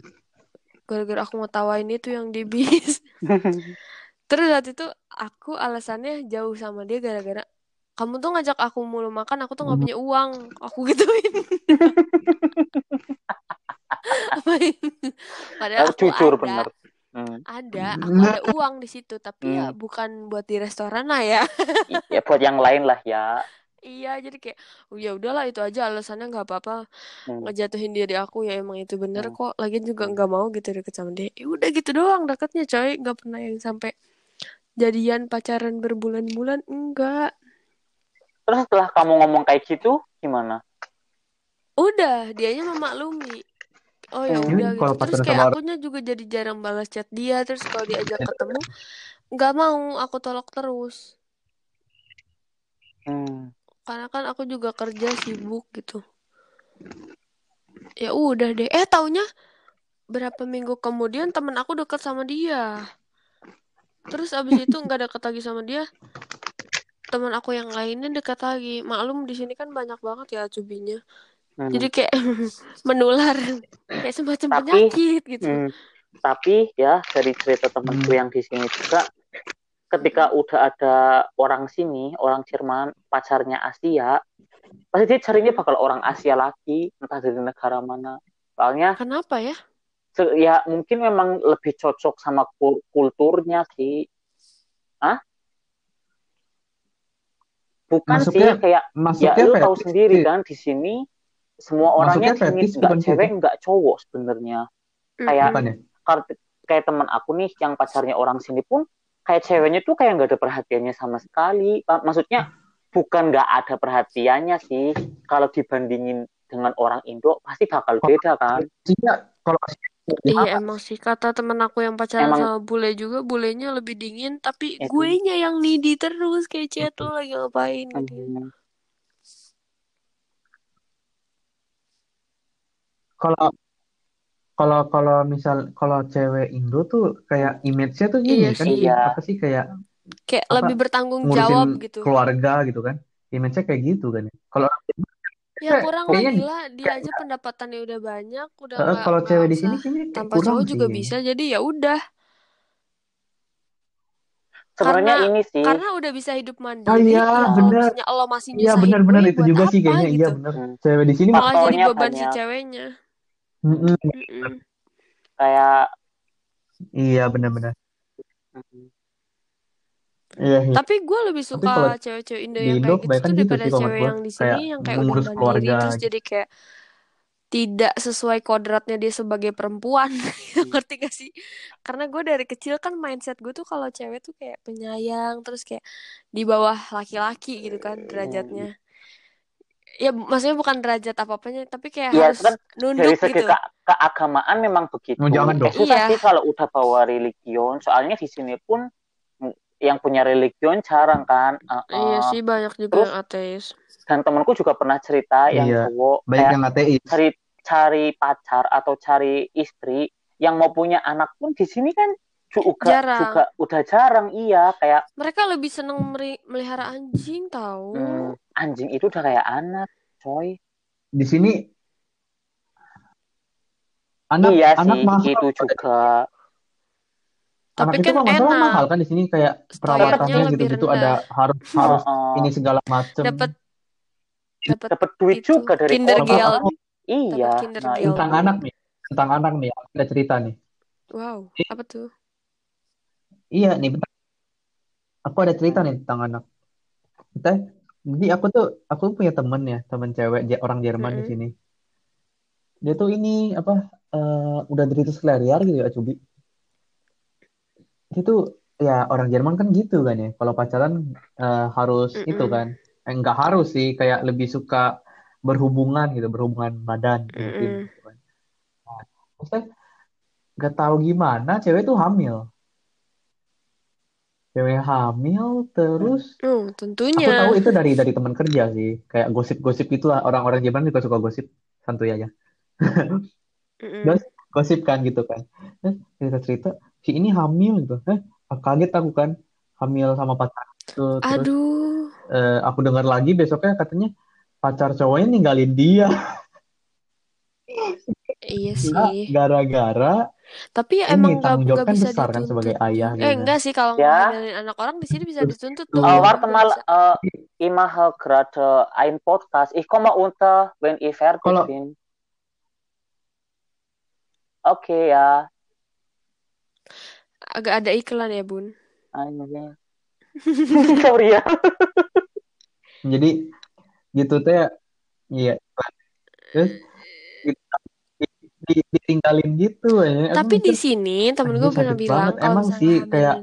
gara-gara aku ngetawain itu yang di bis *laughs* terus saat itu aku alasannya jauh sama dia gara-gara kamu tuh ngajak aku mulu makan aku tuh nggak punya uang aku gituin *laughs* padahal aku jujur ada bener. Hmm. ada aku ada uang di situ tapi ya Hmm. bukan buat di restoran lah ya Ya buat yang lain lah ya. iya jadi kayak oh, ya udahlah itu aja alasannya nggak apa-apa Hmm. ngejatuhin diri aku ya emang itu bener Hmm. kok lagian juga Hmm. nggak mau gitu deket sama dia ya udah gitu doang deketnya coy nggak pernah yang sampai jadian pacaran berbulan-bulan? Enggak. Terus setelah kamu ngomong kayak gitu, gimana? udah dianya memaklumi oh ya Hmm. udah gitu. Kalau terus kayak akunya juga jadi jarang balas chat dia. Terus kalau diajak ketemu nggak mau. Aku tolak terus. Hmm. karena kan aku juga kerja sibuk gitu. Ya udah deh. Eh taunya berapa minggu kemudian temen aku deket sama dia terus abis itu nggak deket lagi sama dia teman aku yang lainnya deket lagi maklum di sini kan banyak banget ya cubinya Hmm. jadi kayak *laughs* menular kayak semacam Tapi- penyakit gitu Hmm. Tapi ya dari cerita temanku yang di sini juga, ketika udah ada orang sini, orang Jerman, pacarnya Asia, pasti dia carinya bakal orang Asia lagi, entah dari negara mana. Soalnya kenapa ya ya mungkin memang lebih cocok sama kul- kulturnya sih. Hah? Bukan Maksudnya- sih kayak ya Maksudnya lu tahu sendiri sih. kan di sini semua orangnya sini nggak cewek nggak cowok sebenarnya. Kayak- ya? Kayak teman aku nih yang pacarnya orang sini pun kayak ceweknya tuh kayak nggak ada perhatiannya sama sekali. Maksudnya bukan nggak ada perhatiannya sih. Kalau dibandingin dengan orang Indo pasti bakal beda kan. Kalau Iya emang sih kata temen aku yang pacaran Emang- sama bule juga bulenya lebih dingin tapi Itu. gue nya yang needy terus kayak chat lo lagi ngapain gitu. Kalau kalau kalau misal kalau cewek Indo tuh kayak image-nya tuh gini Iya kan sih. Iya. apa sih kayak Kayak Apa, lebih bertanggung jawab gitu. keluarga gitu kan image-nya kayak gitu kan ya kalau Ya kurang lah kayaknya gila dia aja pendapatannya udah banyak udah nggak kalau cewek di sini kayaknya tanpa kurang cowok sih juga bisa jadi ya udah Sebenarnya Karena- ini sih. karena udah bisa hidup mandiri Oh iya, ya kalau bener. misalnya lo masih Iya benar-benar gue itu juga sih kayaknya iya gitu. benar Hmm. cewek di sini malah jadi beban si banyak. ceweknya Mm-mm. Mm-mm. kayak iya benar-benar hmm, iya iya Tapi gue lebih Tapi suka kalau cewek-cewek Indo di yang Indo kayak gitu tuh gitu daripada sih cewek yang di sini Kayak yang kayak udah mengurus mandiri keluarga terus gitu. jadi kayak tidak sesuai kodratnya dia sebagai perempuan *laughs* ngerti gak sih karena gue dari kecil kan mindset gue tuh kalau cewek tuh kayak penyayang terus kayak di bawah laki-laki gitu kan derajatnya ya maksudnya bukan derajat apa apanya tapi kayak Iya, harus kan nunduk dari segi gitu ke keagamaan memang begitu. Oh, jangan dong. Eh, susah Iya. sih kalau udah bawa religion. Soalnya di sini pun yang punya religion jarang kan. Uh, iya uh, sih banyak juga terus yang ateis Dan temanku juga pernah cerita yang Iya. cowok banyak yang ateis cari cari pacar atau cari istri yang mau punya anak pun di sini kan juga Jarang. juga udah jarang iya kayak mereka lebih seneng meri- melihara anjing tahu hmm, anjing itu udah kayak anak coy di sini anak iya anak sih mahal itu juga Tapi anak itu kan salah enak. mahal kan di sini kayak perawatannya gitu-gitu rendah. ada harus harus Oh, ini segala macem dapat dapat dapat duit itu, juga dari Kinder orang. Gel. iya Kinder nah itu tentang anak nih tentang anak nih ada cerita nih wow apa tuh iya nih bentar. aku ada cerita nih tentang anak kita jadi aku tuh aku punya temen ya temen cewek dia orang Jerman di Mm-mm. sini dia tuh ini apa eh, udah derita sekaliar gitu ya Cubi itu ya orang Jerman kan gitu kan ya. Kalau pacaran eh, harus Mm-mm. itu kan. Eh, nggak harus sih kayak lebih suka berhubungan gitu berhubungan badan mungkin Mm-mm. gitu kan. Nah, maksudnya nggak tahu gimana cewek tuh hamil. Cewek hamil terus Oh, aku tentunya tahu itu dari dari teman kerja sih. Kayak gosip-gosip gitu lah. Orang-orang Jerman juga suka gosip. Santuy aja. Mm-mm. *laughs* Terus gosip kan gitu kan. Terus cerita-cerita si ini hamil gitu eh kaget aku kan hamil sama pacar gitu. terus aduh eh, aku dengar lagi besoknya katanya pacar cowoknya ninggalin dia iya sih gara-gara tapi ya emang nggak tanggung jawab nggak kan bisa besar kan dituntut sebagai ayah eh gitu enggak sih kalau Ya. anak orang di sini bisa dituntut tuh Tuh. Uh, Nggak warte mal bisa. uh, immer her gerade ein Podcast. Ich komme unter, wenn ich fertig bin. Oke ya. Agak ada iklan ya bun Anjing. *laughs* Sorry ya. jadi gitu teh iya terus di- ditinggalin gitu ya tapi di sini temen gue pernah bilang banget. Emang sih, kayak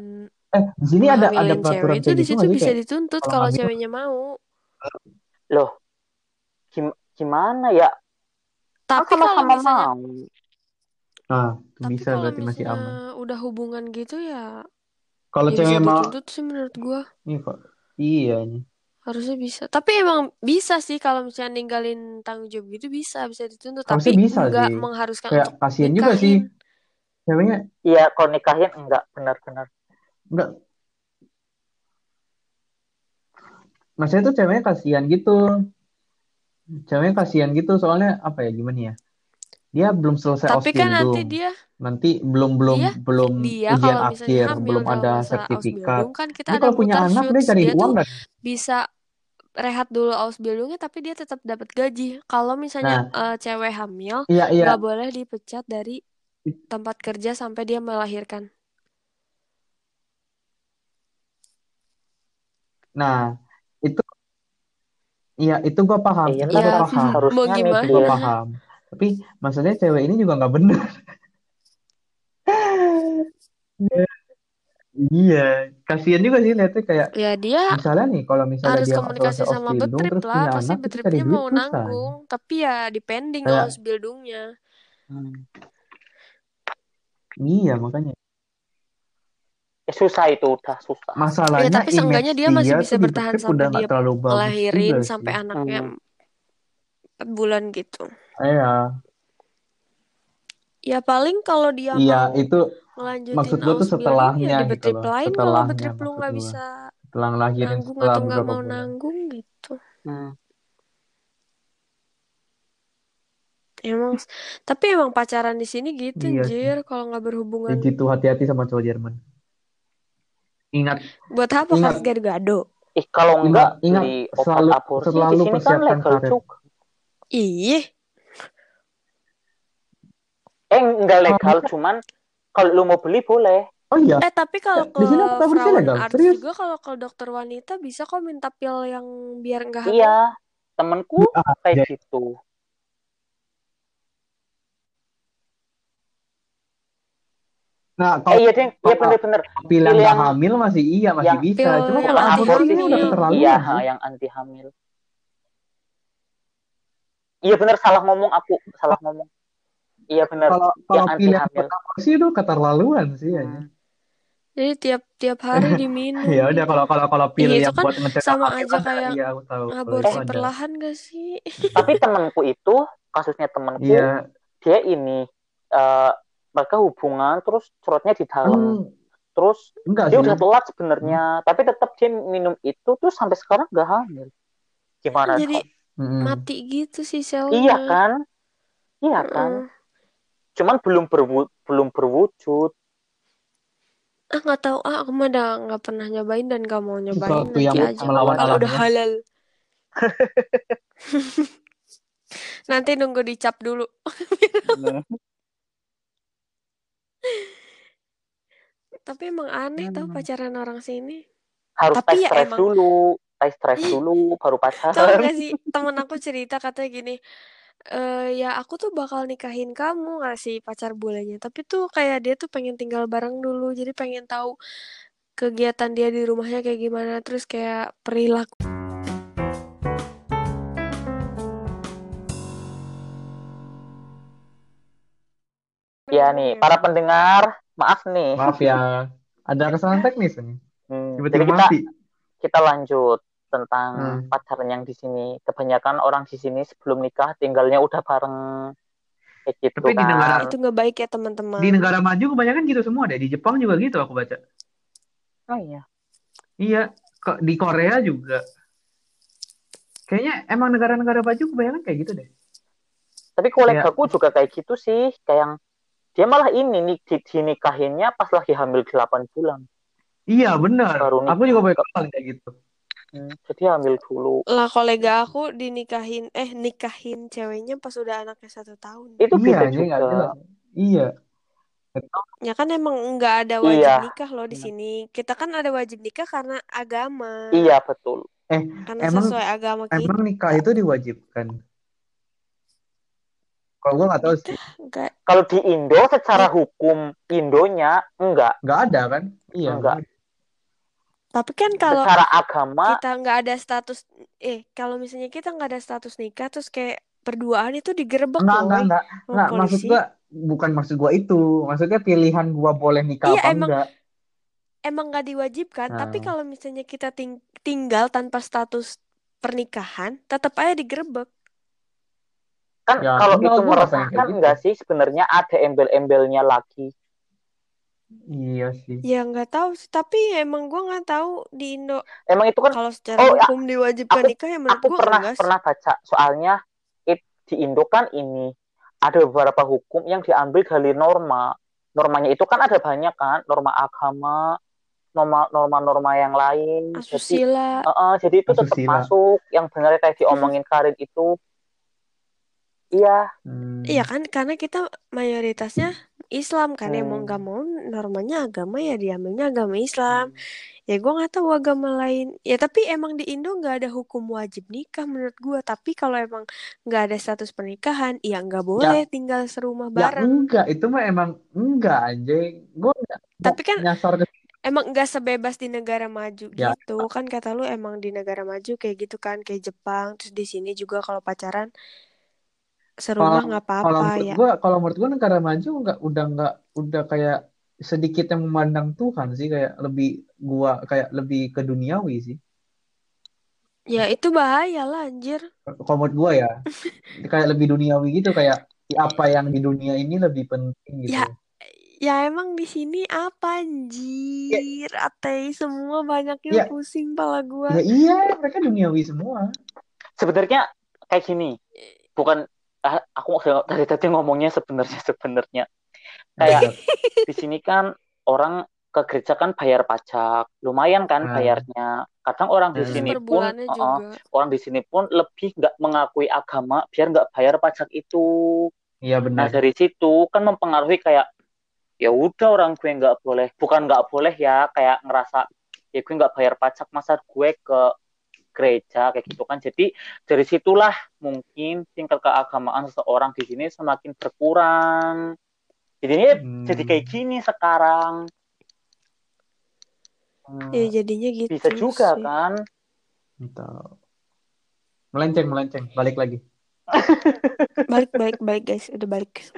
eh di sini ada ada peraturan cewek itu di gitu situ bisa kayak dituntut kalau ceweknya mau Loh. Gim- gimana ya? tapi Kalau kalau sama misalnya mau. Nah, Tapi bisa kalau berarti masih aman. udah hubungan gitu ya Kalau ya cewek mau, dituntut sih menurut gua. iya kok, iya nih. Harusnya bisa. Tapi emang bisa sih kalau misalnya ninggalin tanggung jawab gitu bisa, bisa dituntut. Harusnya Tapi bisa nggak sih. mengharuskan Kayak untuk kasihan juga sih. Ceweknya Iya, kalau nikahin enggak benar-benar. enggak. Maksudnya tuh ceweknya kasihan gitu. Ceweknya kasihan gitu soalnya apa ya gimana ya? Dia belum selesai Tapi kan nanti dia Nanti belum belum dia belum dia ujian kalau misalnya akhir, hamil belum dalam ada sertifikat. Ausbildung kan kita Ini ada kalau punya mutar anak dia shoots. cari Dia uang tuh nggak? bisa rehat dulu Ausbildungnya tapi dia tetap dapat gaji. Kalau misalnya Nah, eh, cewek hamil iya iya. nggak boleh dipecat dari tempat kerja sampai dia melahirkan. Nah, itu iya itu gua paham, Iya, itu kan gua Ya, paham, mau harusnya itu gua gimana? mikir. paham. Tapi maksudnya cewek ini juga nggak bener. Iya, kasihan juga sih lihatnya kayak Ya dia misalnya nih kalau misalnya harus dia komunikasi sama Betrip terus lah. Pasti anak Betripnya mau susah. nanggung. Tapi ya depending Kayak Ausbildungnya. Hmm. iya makanya Ya, susah itu udah susah. Ya masalahnya tapi seenggaknya dia masih dia bisa bertahan sampai udah dia juga sampai anaknya Hmm. 4 bulan gitu. Iya, Ya paling kalau dia iya mau itu ngelanjutin maksud gue tuh ya setelahnya di gitu loh, lain kalau setelahnya Betrip lu nggak gue. bisa Setelah ngelahirin nanggung setelah atau nggak mau bulan. nanggung gitu. Hmm. Emang tapi emang pacaran di sini gitu Iya anjir kalau nggak Ya berhubungan. gitu hati-hati sama cowok Jerman. Ingat, Buat apa ingat, kas gado-gado? Ih, kalau ingat, enggak ingat beli obat selalu aborsi di selalu sini kan karet. juga. Ih, Eh, enggak Kalau legal, cuman kalau lu mau beli boleh. oh iya, eh tapi kalau di sini ke aborsi Frauen legal, Arts serius. juga kalau ke dokter wanita bisa kok minta pil yang biar nggak hamil. Iya, temenku Ah, kayak jadi- gitu. Nah, Eh, kalau iya, Deng. Iya, bener-bener. pil yang yang hamil masih iya, masih yang bisa. Cuma kalau aborsi ini udah hamil. keterlaluan Iya, yang anti hamil. Iya bener salah ngomong aku, salah ngomong. Iya bener, Kalau yang kalau pil yang hamil. buat aborsi itu keterlaluan sih ya. Hmm. Jadi tiap tiap hari *laughs* diminum Ya udah kalau kalau kalau pil Iya itu yang kan buat ngecek sama aja kayak iya aku tahu. Aborsi ada. perlahan gak sih? *laughs* Tapi temanku itu, kasusnya temanku, Iya. dia ini eh mereka hubungan terus curhatnya di dalam. Hmm, Terus enggak dia sih. udah telat sebenarnya, tapi tetap dia minum itu terus sampai sekarang gak hamil. Gimana Jadi? Mati gitu sih Iya selnya. kan? Iya kan? Heeh. Cuman belum berwu- belum berwujud. Ah nggak tahu ah aku mah udah nggak pernah nyobain dan gak mau nyobain Sesuatu yang nanti aja melawan kalau udah halal. *laughs* Nanti nunggu dicap dulu. Tapi emang aneh tau Hmm. pacaran orang sini. Harus Tapi tes ya emang dulu, tes stres dulu baru *laughs* tau pacaran. gak sih temen aku cerita katanya gini eh ya aku tuh bakal nikahin kamu gak sih pacar bulenya tapi tuh kayak dia tuh pengen tinggal bareng dulu jadi pengen tahu kegiatan dia di rumahnya kayak gimana terus kayak perilaku Ya nih, para pendengar, maaf nih. Maaf ya, ada kesalahan teknis nih. Hmm, Tiba-tiba jadi kita mati. kita lanjut tentang Hmm. pacaran yang di sini. Kebanyakan orang di sini sebelum nikah tinggalnya udah bareng kayak gitu Tapi di negara kan. itu nggak baik ya di teman-teman negara maju kebanyakan gitu semua deh. Di Jepang juga gitu aku baca. Oh iya. Iya, kok di Korea juga. Kayaknya emang negara-negara maju kebanyakan kayak gitu deh. Tapi kolegaku juga kayak gitu sih, kayak yang dia malah ini nih di, dinikahinnya pas lagi hamil 8 bulan. iya benar. Aku juga banyak kayak gitu. Hmm, jadi hamil dulu. lah kolega aku dinikahin eh nikahin ceweknya pas udah anaknya satu tahun Itu Iya, ini nggak juga. jelas. Iya. ya kan emang nggak ada wajib Iya. nikah loh di sini kita kan ada wajib nikah karena agama Iya, betul. Eh, karena emang sesuai agama kita emang nikah itu diwajibkan. Kalau gue nggak tahu sih, enggak Kalau di Indo secara hukum Indonya enggak, nggak ada kan? Iya. enggak. Tapi kan kalau Secara agama kita nggak ada status eh kalau misalnya kita nggak ada status nikah terus kayak berduaan itu digerebek Enggak, loh enggak, enggak, enggak. Maksud gua bukan maksud gua itu. Maksudnya pilihan gua boleh nikah Iya, apa emang- enggak. emang nggak diwajibkan tapi Nah. kalau misalnya kita ting- tinggal tanpa status pernikahan tetap aja digerebek Kan Ya, kalau enggak, itu gua nggak pengen meresahkan kayak gitu. enggak sih sebenarnya ada embel-embelnya lagi. Iya sih. ya nggak tahu sih tapi emang gua nggak tahu di Indo Emang itu kan kalau secara Oh, ya, hukum diwajibkan aku- nikah ya menurut aku gua pernah enggak pernah baca soalnya it, di Indo kan ini ada beberapa hukum yang diambil dari norma. Normanya itu kan ada banyak kan, norma agama, norma norma-norma yang lain. Jadi asusila eh, eh, jadi itu tetap Asusila. masuk yang benar kayak diomongin Karin itu. Iya, Hmm. Iya kan karena kita mayoritasnya Islam kan ya mau Hmm. nggak mau normanya agama ya diambilnya agama Islam. Ya gue nggak tahu agama lain. Ya tapi emang di Indo nggak ada hukum wajib nikah menurut gue tapi kalau emang nggak ada status pernikahan ya nggak boleh tinggal serumah Ya bareng. enggak, itu mah emang enggak anjing. Enggak Tapi kan nyasar ke emang nggak sebebas di negara maju Ya. gitu. Kan kata lu emang di negara maju kayak gitu kan kayak Jepang. Terus di sini juga kalau pacaran serumah Kalau- nggak kalau apa-apa menurut ya gua kalau menurut gua negara maju enggak udah enggak udah kayak sedikit yang memandang Tuhan sih kayak lebih gua kayak lebih ke duniawi sih. ya itu bahaya lah anjir Kalau menurut gua ya *laughs* kayak lebih duniawi gitu kayak apa yang di dunia ini lebih penting gitu. Ya, Ya emang di sini apa anjir? Ateis semua banyaknya Ya. pusing pala gua. Ya iya, mereka duniawi semua. sebenarnya kayak gini. Bukan aku dari tadi ngomongnya sebenarnya sebenarnya kayak di sini kan orang ke gereja kan bayar pajak lumayan kan Hmm. bayarnya kadang orang di Hmm. sini Per pun juga. orang di sini pun lebih nggak mengakui agama biar nggak bayar pajak itu Iya nah benar. dari situ kan mempengaruhi kayak ya udah orang gue nggak boleh bukan nggak boleh ya kayak ngerasa ya gue nggak bayar pajak masa gue ke gereja kayak gitu kan jadi dari situlah mungkin tingkat keagamaan seseorang di sini semakin berkurang jadinya Hmm. jadi kayak gini sekarang Hmm, Ya jadinya gitu bisa juga sih. kan Entah. Melenceng, melenceng. Balik lagi. *laughs* Balik balik balik guys, udah balik.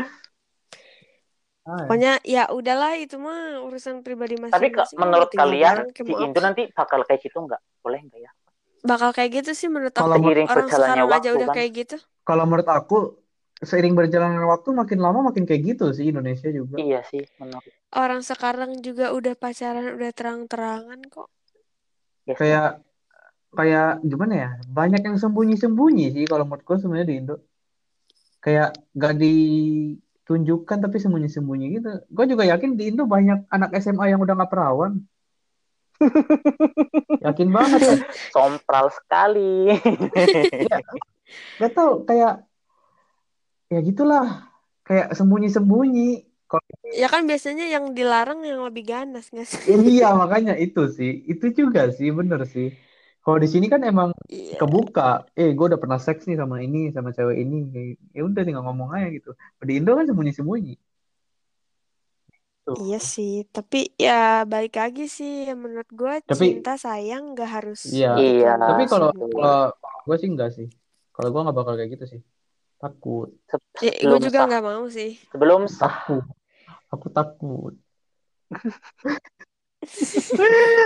Ah, Pokoknya ya udahlah itu mah urusan pribadi tapi ke- masing-masing. menurut Tinggal kalian di Indo nanti bakal kayak gitu nggak boleh nggak ya bakal kayak gitu sih menurut Kalau aku. seiring Orang berjalannya sekarang aja waktu udah kan kayak gitu. Kalau menurut aku, seiring berjalannya waktu makin lama makin kayak gitu sih Indonesia juga. iya sih menurut Orang sekarang juga udah pacaran udah terang-terangan kok. ya sih. Kayak kayak gimana ya? Banyak yang sembunyi-sembunyi sih kalau menurutku sebenarnya di Indo. Kayak gak ditunjukkan tapi sembunyi-sembunyi gitu. Gue juga yakin di Indo banyak anak SMA yang udah gak perawan. Yakin banget ya. *laughs* sompral sekali Iya. Gak tau kayak ya gitulah. Kayak sembunyi-sembunyi. Ya kan biasanya yang dilarang yang lebih ganas nggak sih? iya makanya itu sih. Itu juga sih bener sih. Kalau di sini kan emang Iya. kebuka. Eh, gue udah pernah seks nih sama ini, sama cewek ini. Ya udah tinggal ngomong aja gitu. Di Indo kan sembunyi-sembunyi. Tuh. Iya sih, tapi ya balik lagi sih ya menurut gue Tapi- cinta sayang nggak harus Iya. Iya. Tapi kalau kalau gue sih enggak sih. Kalau gue nggak bakal kayak gitu sih. Takut. Se- Ya, gue juga nggak mau sih. sebelum sah Takut. Aku takut. *laughs*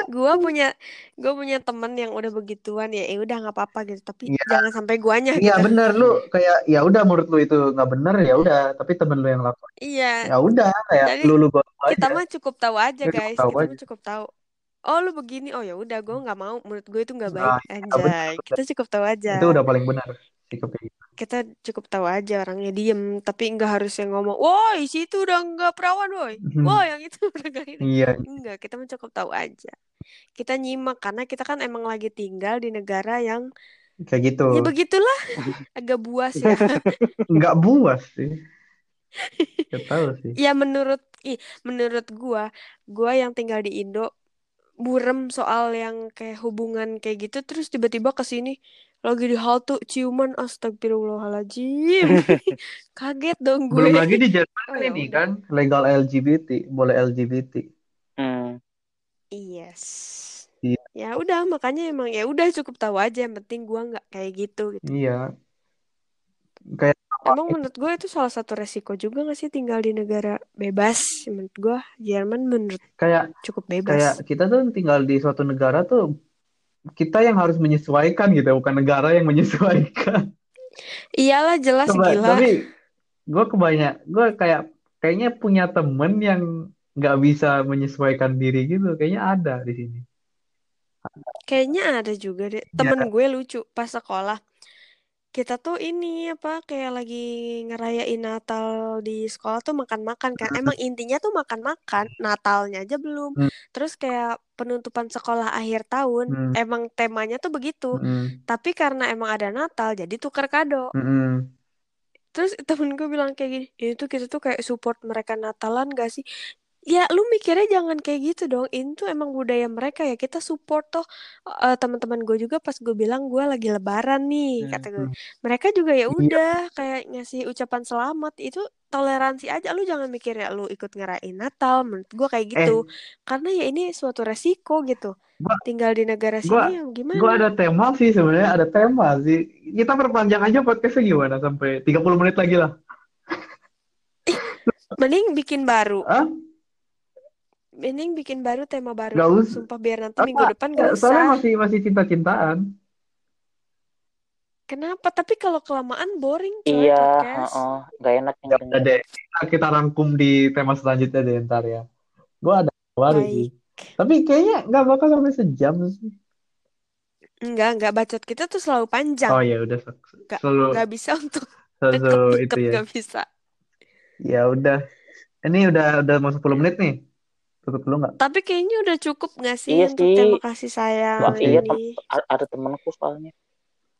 Gue punya gue punya temen yang udah begituan ya, eh udah nggak apa-apa gitu. Tapi Iya. jangan sampai guanya Iya gitu. bener lu kayak ya udah menurut lu itu nggak bener ya udah. Tapi temen lu yang lakukan Iya, ya udah kayak Jadi, lu lu kita aja. mah cukup tahu aja Kita guys. tahu Kita aja. mah cukup tahu. Oh lu begini, oh ya udah gue nggak mau. Menurut gue itu nggak baik. Nah, iya, bener. Anjay, kita cukup tahu aja. Itu udah paling benar sikap kayak gitu. Kita cukup tahu aja orangnya diem, tapi nggak harus yang ngomong, woi situ udah nggak perawan, woi. Hmm. Woi yang itu *laughs* udah nggak ini. Iya. Enggak, kita cukup tahu aja. Kita nyimak karena kita kan emang lagi tinggal di negara yang Kayak gitu. ya begitulah *laughs* agak buas ya. *laughs* Nggak buas sih. Gak tahu sih. ya menurut ih, menurut gua, gua yang tinggal di Indo burem soal yang kayak hubungan kayak gitu terus tiba-tiba ke sini lagi di halte ciuman astagfirullahaladzim. *laughs* *laughs* Kaget dong gue. Belum lagi di Jerman *laughs* Oh, kan ya ini udah. kan legal LGBT, boleh LGBT. Hmm. Yes. Iya. Ya udah makanya emang ya udah cukup tahu aja yang penting gua nggak kayak gitu gitu. Iya. Kayak Emang menurut gue itu salah satu resiko juga gak sih tinggal di negara bebas? Menurut gue Jerman menurut kayak cukup bebas. kayak kita tuh tinggal di suatu negara tuh kita yang harus menyesuaikan gitu, bukan negara yang menyesuaikan. Iyalah jelas Coba, gila. tapi gue kebanyak, gue kayak kayaknya punya temen yang nggak bisa menyesuaikan diri gitu, kayaknya ada di sini. Kayaknya ada juga deh. Ya, Temen gue lucu pas sekolah. Kita tuh ini apa kayak lagi ngerayain Natal di sekolah tuh makan-makan kan. Emang *laughs* intinya tuh makan-makan, Natalnya aja belum. Hmm. Terus kayak penutupan sekolah akhir tahun, Hmm. emang temanya tuh begitu. Mm-mm. Tapi karena emang ada Natal, jadi tuker kado. Terus *laughs* temen gue bilang kayak gini, ini tuh kita tuh kayak support mereka Natalan gak sih? Ya lu mikirnya jangan kayak gitu dong. Ini tuh emang budaya mereka ya. Kita support toh Eh, teman-teman gue juga pas gue bilang gue lagi lebaran nih kata gue. Hmm. Mereka juga ya Iya. udah kayak ngasih ucapan selamat itu toleransi aja. Lu jangan mikir ya lu ikut ngerayain Natal. Menurut gue kayak gitu. Karena ya ini suatu resiko gitu. Eh. Gua- Tinggal di negara gua- sini yang gimana? Gue ada tema sih sebenarnya ada tema sih. Kita perpanjang aja podcastnya gimana sampai 30 menit lagi lah. Mending bikin baru. Hah? Mending bikin baru tema baru. Gak usah. Sumpah biar nanti Apa? minggu depan gak Soalnya usah. masih masih cinta-cintaan. Kenapa? Tapi kalau kelamaan boring coy Iya, podcast. heeh, nggak enak yang udah denger. deh. Kita, kita rangkum di tema selanjutnya deh ntar ya. Gue ada baru Baik. sih. Tapi kayaknya nggak bakal sampai sejam sih. Enggak, enggak bacot kita tuh selalu panjang. Oh ya udah selalu Nggak bisa untuk selalu *laughs* deket-deket itu ya. nggak bisa. Ya udah. Ini udah udah mau 10 menit nih. Tutup dulu nggak? Tapi kayaknya udah cukup nggak sih Iya untuk sih. terima kasih sayang Wah, iya, ini? Ada temenku soalnya.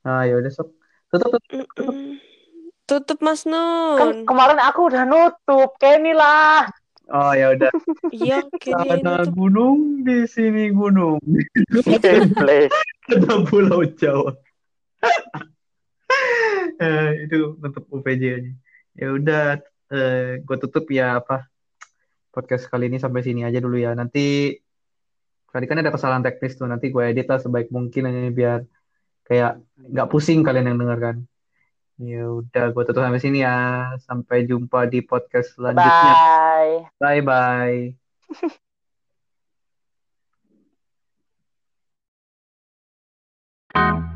Nah ya udah sok. Tutup tutup. Mm-mm. Tutup Mas Kan Nun. kemarin aku udah nutup, Kenny lah. Oh ya udah. Iya, kayaknya Ada nutup. gunung di sini gunung. Ada pulau Jawa. eh, itu nutup UPJ aja. Ya udah, eh, gue tutup ya apa podcast kali ini sampai sini aja dulu ya. Nanti tadi kan ada kesalahan teknis tuh. Nanti gue edit lah sebaik mungkin aja biar kayak nggak pusing kalian yang dengarkan. Ya udah, gue tutup sampai sini ya. Sampai jumpa di podcast selanjutnya. Bye. Bye bye. *laughs*